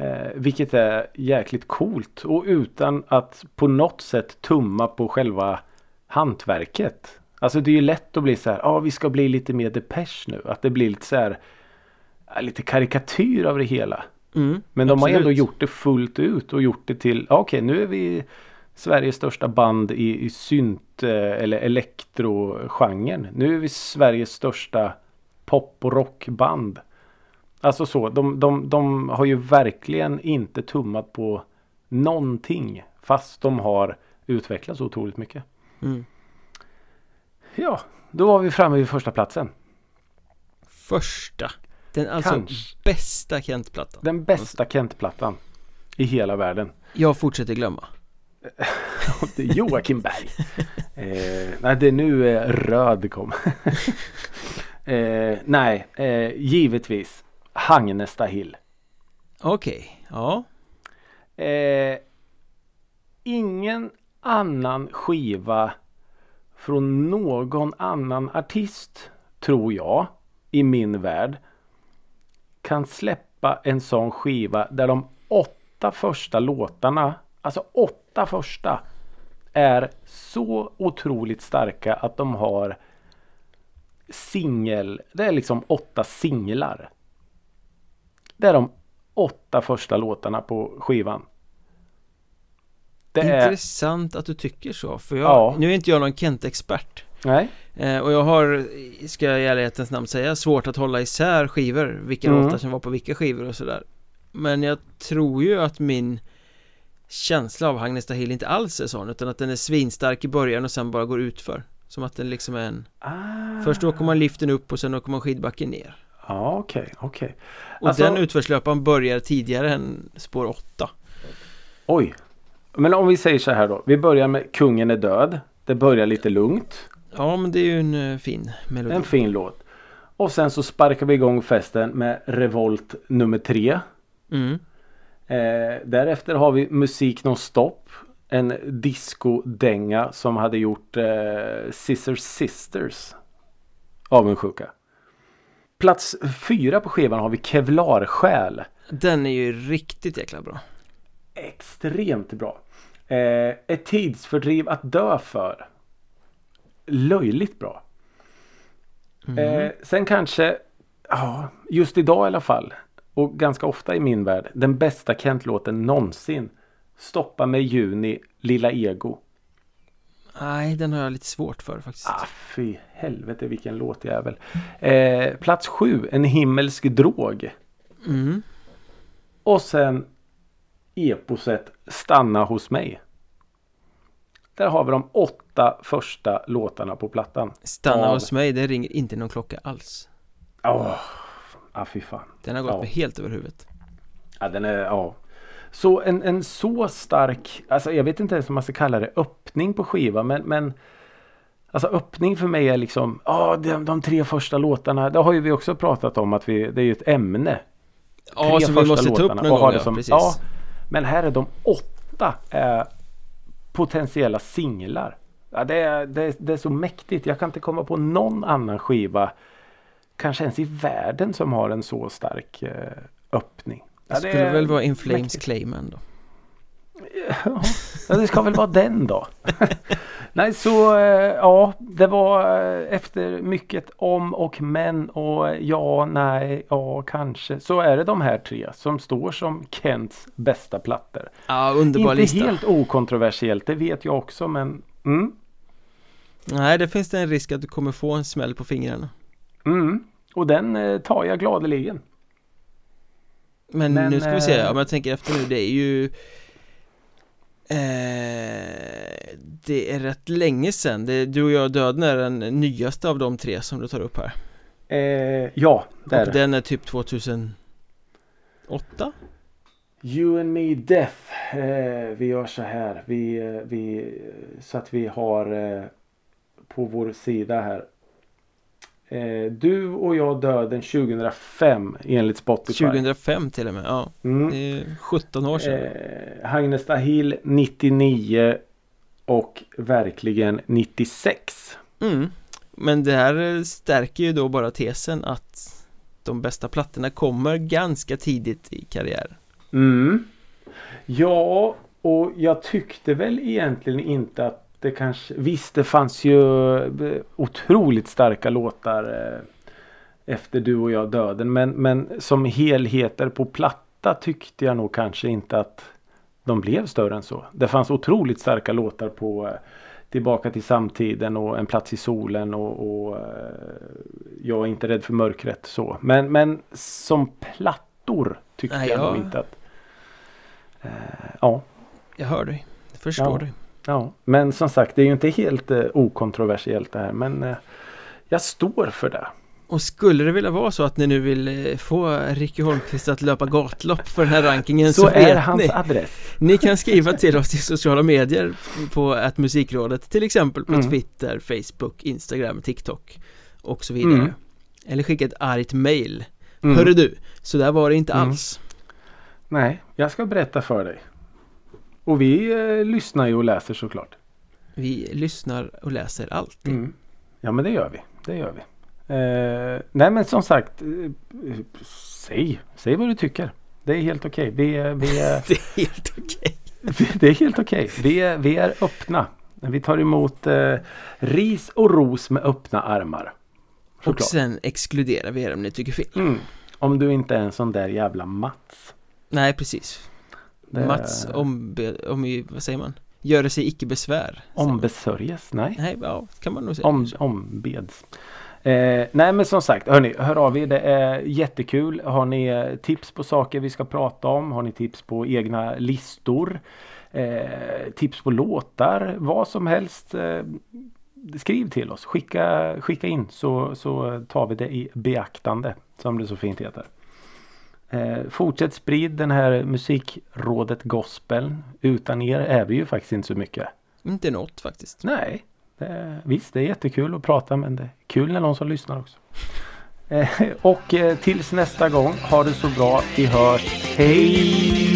Speaker 2: Eh, vilket är jäkligt coolt och utan att på något sätt tumma på själva hantverket. Alltså det är ju lätt att bli så här, ja ah, vi ska bli lite mer Depeche nu. Att det blir lite så här, ja, lite karikatyr av det hela.
Speaker 1: mm,
Speaker 2: Men de har
Speaker 1: absolut.
Speaker 2: ändå gjort det fullt ut och gjort det till, ja, okej nu är vi Sveriges största band i, i synt eh, eller elektrogenren. Nu är vi Sveriges största pop och rockband. Alltså så, de, de, de har ju verkligen inte tummat på någonting. Fast de har utvecklats otroligt mycket.
Speaker 1: mm.
Speaker 2: Ja, då var vi framme vid första platsen.
Speaker 1: Första Den alltså
Speaker 2: Kanske.
Speaker 1: bästa Kent-plattan
Speaker 2: Den bästa Kent-plattan i hela världen.
Speaker 1: Jag fortsätter glömma
Speaker 2: Det är Joakim Berg. eh, nej, det är nu eh, röd kom. eh, nej, eh, givetvis Hagnesta Hill.
Speaker 1: Okej, ja
Speaker 2: Eh, ingen annan skiva från någon annan artist tror jag i min värld kan släppa en sån skiva där de åtta första låtarna, alltså åtta första är så otroligt starka att de har singel, det är liksom åtta singlar. Det är de åtta första låtarna på skivan. Det är,
Speaker 1: Intressant att du tycker så för jag,
Speaker 2: Ja.
Speaker 1: nu är inte jag någon Kent-expert
Speaker 2: nej,
Speaker 1: eh, Och jag har, ska jag i ärlighetens namn säga, svårt att hålla isär skivor Vilka
Speaker 2: Mm.
Speaker 1: låtar som var på vilka skivor och sådär Men jag tror ju att min känsla av Agnesta Hill inte alls är sån Utan att den är svinstark i början och sen bara går utför Som att den liksom är en
Speaker 2: ah.
Speaker 1: Först åker man liften upp och sen åker man skidbacken ner
Speaker 2: Ja, okej, okej.
Speaker 1: Och
Speaker 2: Alltså-
Speaker 1: den utförslöpan börjar tidigare än spår 8
Speaker 2: Oj. Men om vi säger så här då. Vi börjar med Kungen är död. Det börjar lite lugnt.
Speaker 1: Ja men det är ju en eh, fin melodi
Speaker 2: En fin låt. Och sen så sparkar vi igång festen med Revolt nummer tre.
Speaker 1: mm.
Speaker 2: Eh, därefter har vi Musik nonstop. En disco-dänga som hade gjort eh, Scissor Sisters. Avundsjuka. Plats fyra på skivan har vi Kevlarsjäl.
Speaker 1: Den är ju riktigt jäkla bra
Speaker 2: Extremt bra. Eh, ett tidsfördriv att dö för. Löjligt bra.
Speaker 1: mm.
Speaker 2: Eh, sen kanske, ja, just idag i alla fall. Och ganska ofta i min värld. Den bästa Kent-låten någonsin. Stoppa mig juni, Lilla Ego.
Speaker 1: Nej, den har jag lite svårt för faktiskt
Speaker 2: Ah, fy helvete vilken låtjävel. Eh, plats sju, En himmelsk drog.
Speaker 1: mm.
Speaker 2: Och sen eposet Stanna hos mig. Där har vi de åtta första låtarna på plattan.
Speaker 1: Stanna
Speaker 2: Av-
Speaker 1: hos mig, det ringer inte någon klocka alls
Speaker 2: Åh, ah, fy fan.
Speaker 1: Den har gått
Speaker 2: Ja.
Speaker 1: mig helt över huvudet
Speaker 2: Ja, den är, ja. Så en, en så stark, alltså jag vet inte ens om man ska kalla det öppning på skiva men, men Alltså öppning för mig är liksom, ja de, de tre första låtarna, det har ju vi också pratat om att vi, det är ju ett ämne.
Speaker 1: Ja,
Speaker 2: Tre
Speaker 1: som vi måste ta upp någon gång,
Speaker 2: det
Speaker 1: ja,
Speaker 2: som-
Speaker 1: precis
Speaker 2: ja. Men här är de åtta eh, potentiella singlar. Ja, det, är, det, är, det är så mäktigt, jag kan inte komma på någon annan skiva Kanske ens i världen som har en så stark eh, öppning.
Speaker 1: Det
Speaker 2: Ja,
Speaker 1: skulle
Speaker 2: är
Speaker 1: väl vara In Flames
Speaker 2: mäktigt.
Speaker 1: Clayman då
Speaker 2: Ja, det ska väl vara den då. Nej, så eh, ja, det var eh, efter mycket om och men och eh, ja, nej, ja, kanske. Så är det de här tre som står som Kents bästa plattor.
Speaker 1: Ja, underbar
Speaker 2: Inte
Speaker 1: lista
Speaker 2: helt okontroversiellt, det vet jag också, men mm,
Speaker 1: Nej, det finns det en risk att du kommer få en smäll på fingrarna
Speaker 2: mm. Och den tar jag gladeligen.
Speaker 1: Men,
Speaker 2: Men,
Speaker 1: nu ska vi se,
Speaker 2: eh,
Speaker 1: om jag tänker efter nu, det är ju eh, Det är rätt länge sedan, det, Du och jag döden är den nyaste av de tre som du tar upp här
Speaker 2: Eh, ja, det är
Speaker 1: Och den är typ 2008?
Speaker 2: You and me death. Eh, vi gör så här. Vi, eh, vi, så att vi har eh, på vår sida här. Eh, du och jag döden 2005 enligt Spotify.
Speaker 1: 2005 till och med, ja.
Speaker 2: Mm.
Speaker 1: Det är 17 år sedan.
Speaker 2: Eh, Hagnesta Hill 99 och verkligen 96.
Speaker 1: Mm. Men det här stärker ju då bara tesen att de bästa plattorna kommer ganska tidigt i karriären.
Speaker 2: Mm. Ja, och jag tyckte väl egentligen inte att det kanske... Visst, det fanns ju eh, otroligt starka låtar eh, efter Du och jag döden. Men, men som helheter på platta tyckte jag nog kanske inte att de blev större än så. Det fanns otroligt starka låtar på eh, Tillbaka till samtiden och En plats i solen och, och Jag är inte rädd för mörkret så. Men, men som plattor tyckte
Speaker 1: Nej,
Speaker 2: jag
Speaker 1: jag-
Speaker 2: nog inte att eh, Ja.
Speaker 1: Jag hör dig, jag förstår
Speaker 2: Ja.
Speaker 1: dig.
Speaker 2: Ja, men som sagt det är ju inte helt eh, okontroversiellt det här men eh, jag står för det.
Speaker 1: Och skulle det vilja vara så att ni nu vill eh, få Ricky Holmqvist att löpa gatlopp för den här rankingen så,
Speaker 2: Så är
Speaker 1: vet
Speaker 2: hans
Speaker 1: ni.
Speaker 2: adress.
Speaker 1: Ni kan skriva till oss i sociala medier på att musikrådet till exempel på
Speaker 2: Mm.
Speaker 1: Twitter, Facebook, Instagram, TikTok och så vidare.
Speaker 2: Mm.
Speaker 1: Eller skicka ett argt mail.
Speaker 2: Mm.
Speaker 1: Hörru du, så där var det inte
Speaker 2: Mm.
Speaker 1: alls.
Speaker 2: Nej, jag ska berätta för dig. Och vi eh, lyssnar ju och läser såklart.
Speaker 1: Vi lyssnar och läser alltid.
Speaker 2: Mm. Ja men det gör vi. Det gör vi. Eh, nej men som sagt. Eh, säg, säg vad du tycker. Det är helt okej. Vi, är- vi, är-
Speaker 1: Det är helt okej.
Speaker 2: det är helt okej. Vi, är- vi är öppna. Vi tar emot eh, ris och ros med öppna armar.
Speaker 1: Och
Speaker 2: Såklart.
Speaker 1: sen exkluderar vi er om ni tycker fel.
Speaker 2: Mm. Om du inte är en sån där jävla Mats.
Speaker 1: Nej, precis.
Speaker 2: Det-
Speaker 1: Mats ombe, om, vad säger man? Göre sig icke besvär.
Speaker 2: Ombesörjes? Nej.
Speaker 1: Nej, ja, kan man nog säga.
Speaker 2: Om, ombeds. Eh, nej men som sagt, hörni, hör av er. Det är jättekul. Har ni eh, tips på saker vi ska prata om? Har ni tips på egna listor? Eh, tips på låtar? Vad som helst. Eh, skriv till oss. Skicka, skicka in så, så tar vi det i beaktande. Som det så fint heter. Eh, fortsätt sprid den här musikrådet gospeln. Utan er är vi ju faktiskt inte så mycket.
Speaker 1: Inte något faktiskt.
Speaker 2: Nej, det, visst det är jättekul att prata men det är kul när någon som lyssnar också. Eh, och eh, tills nästa gång, ha det så bra. Vi hörs. Hej!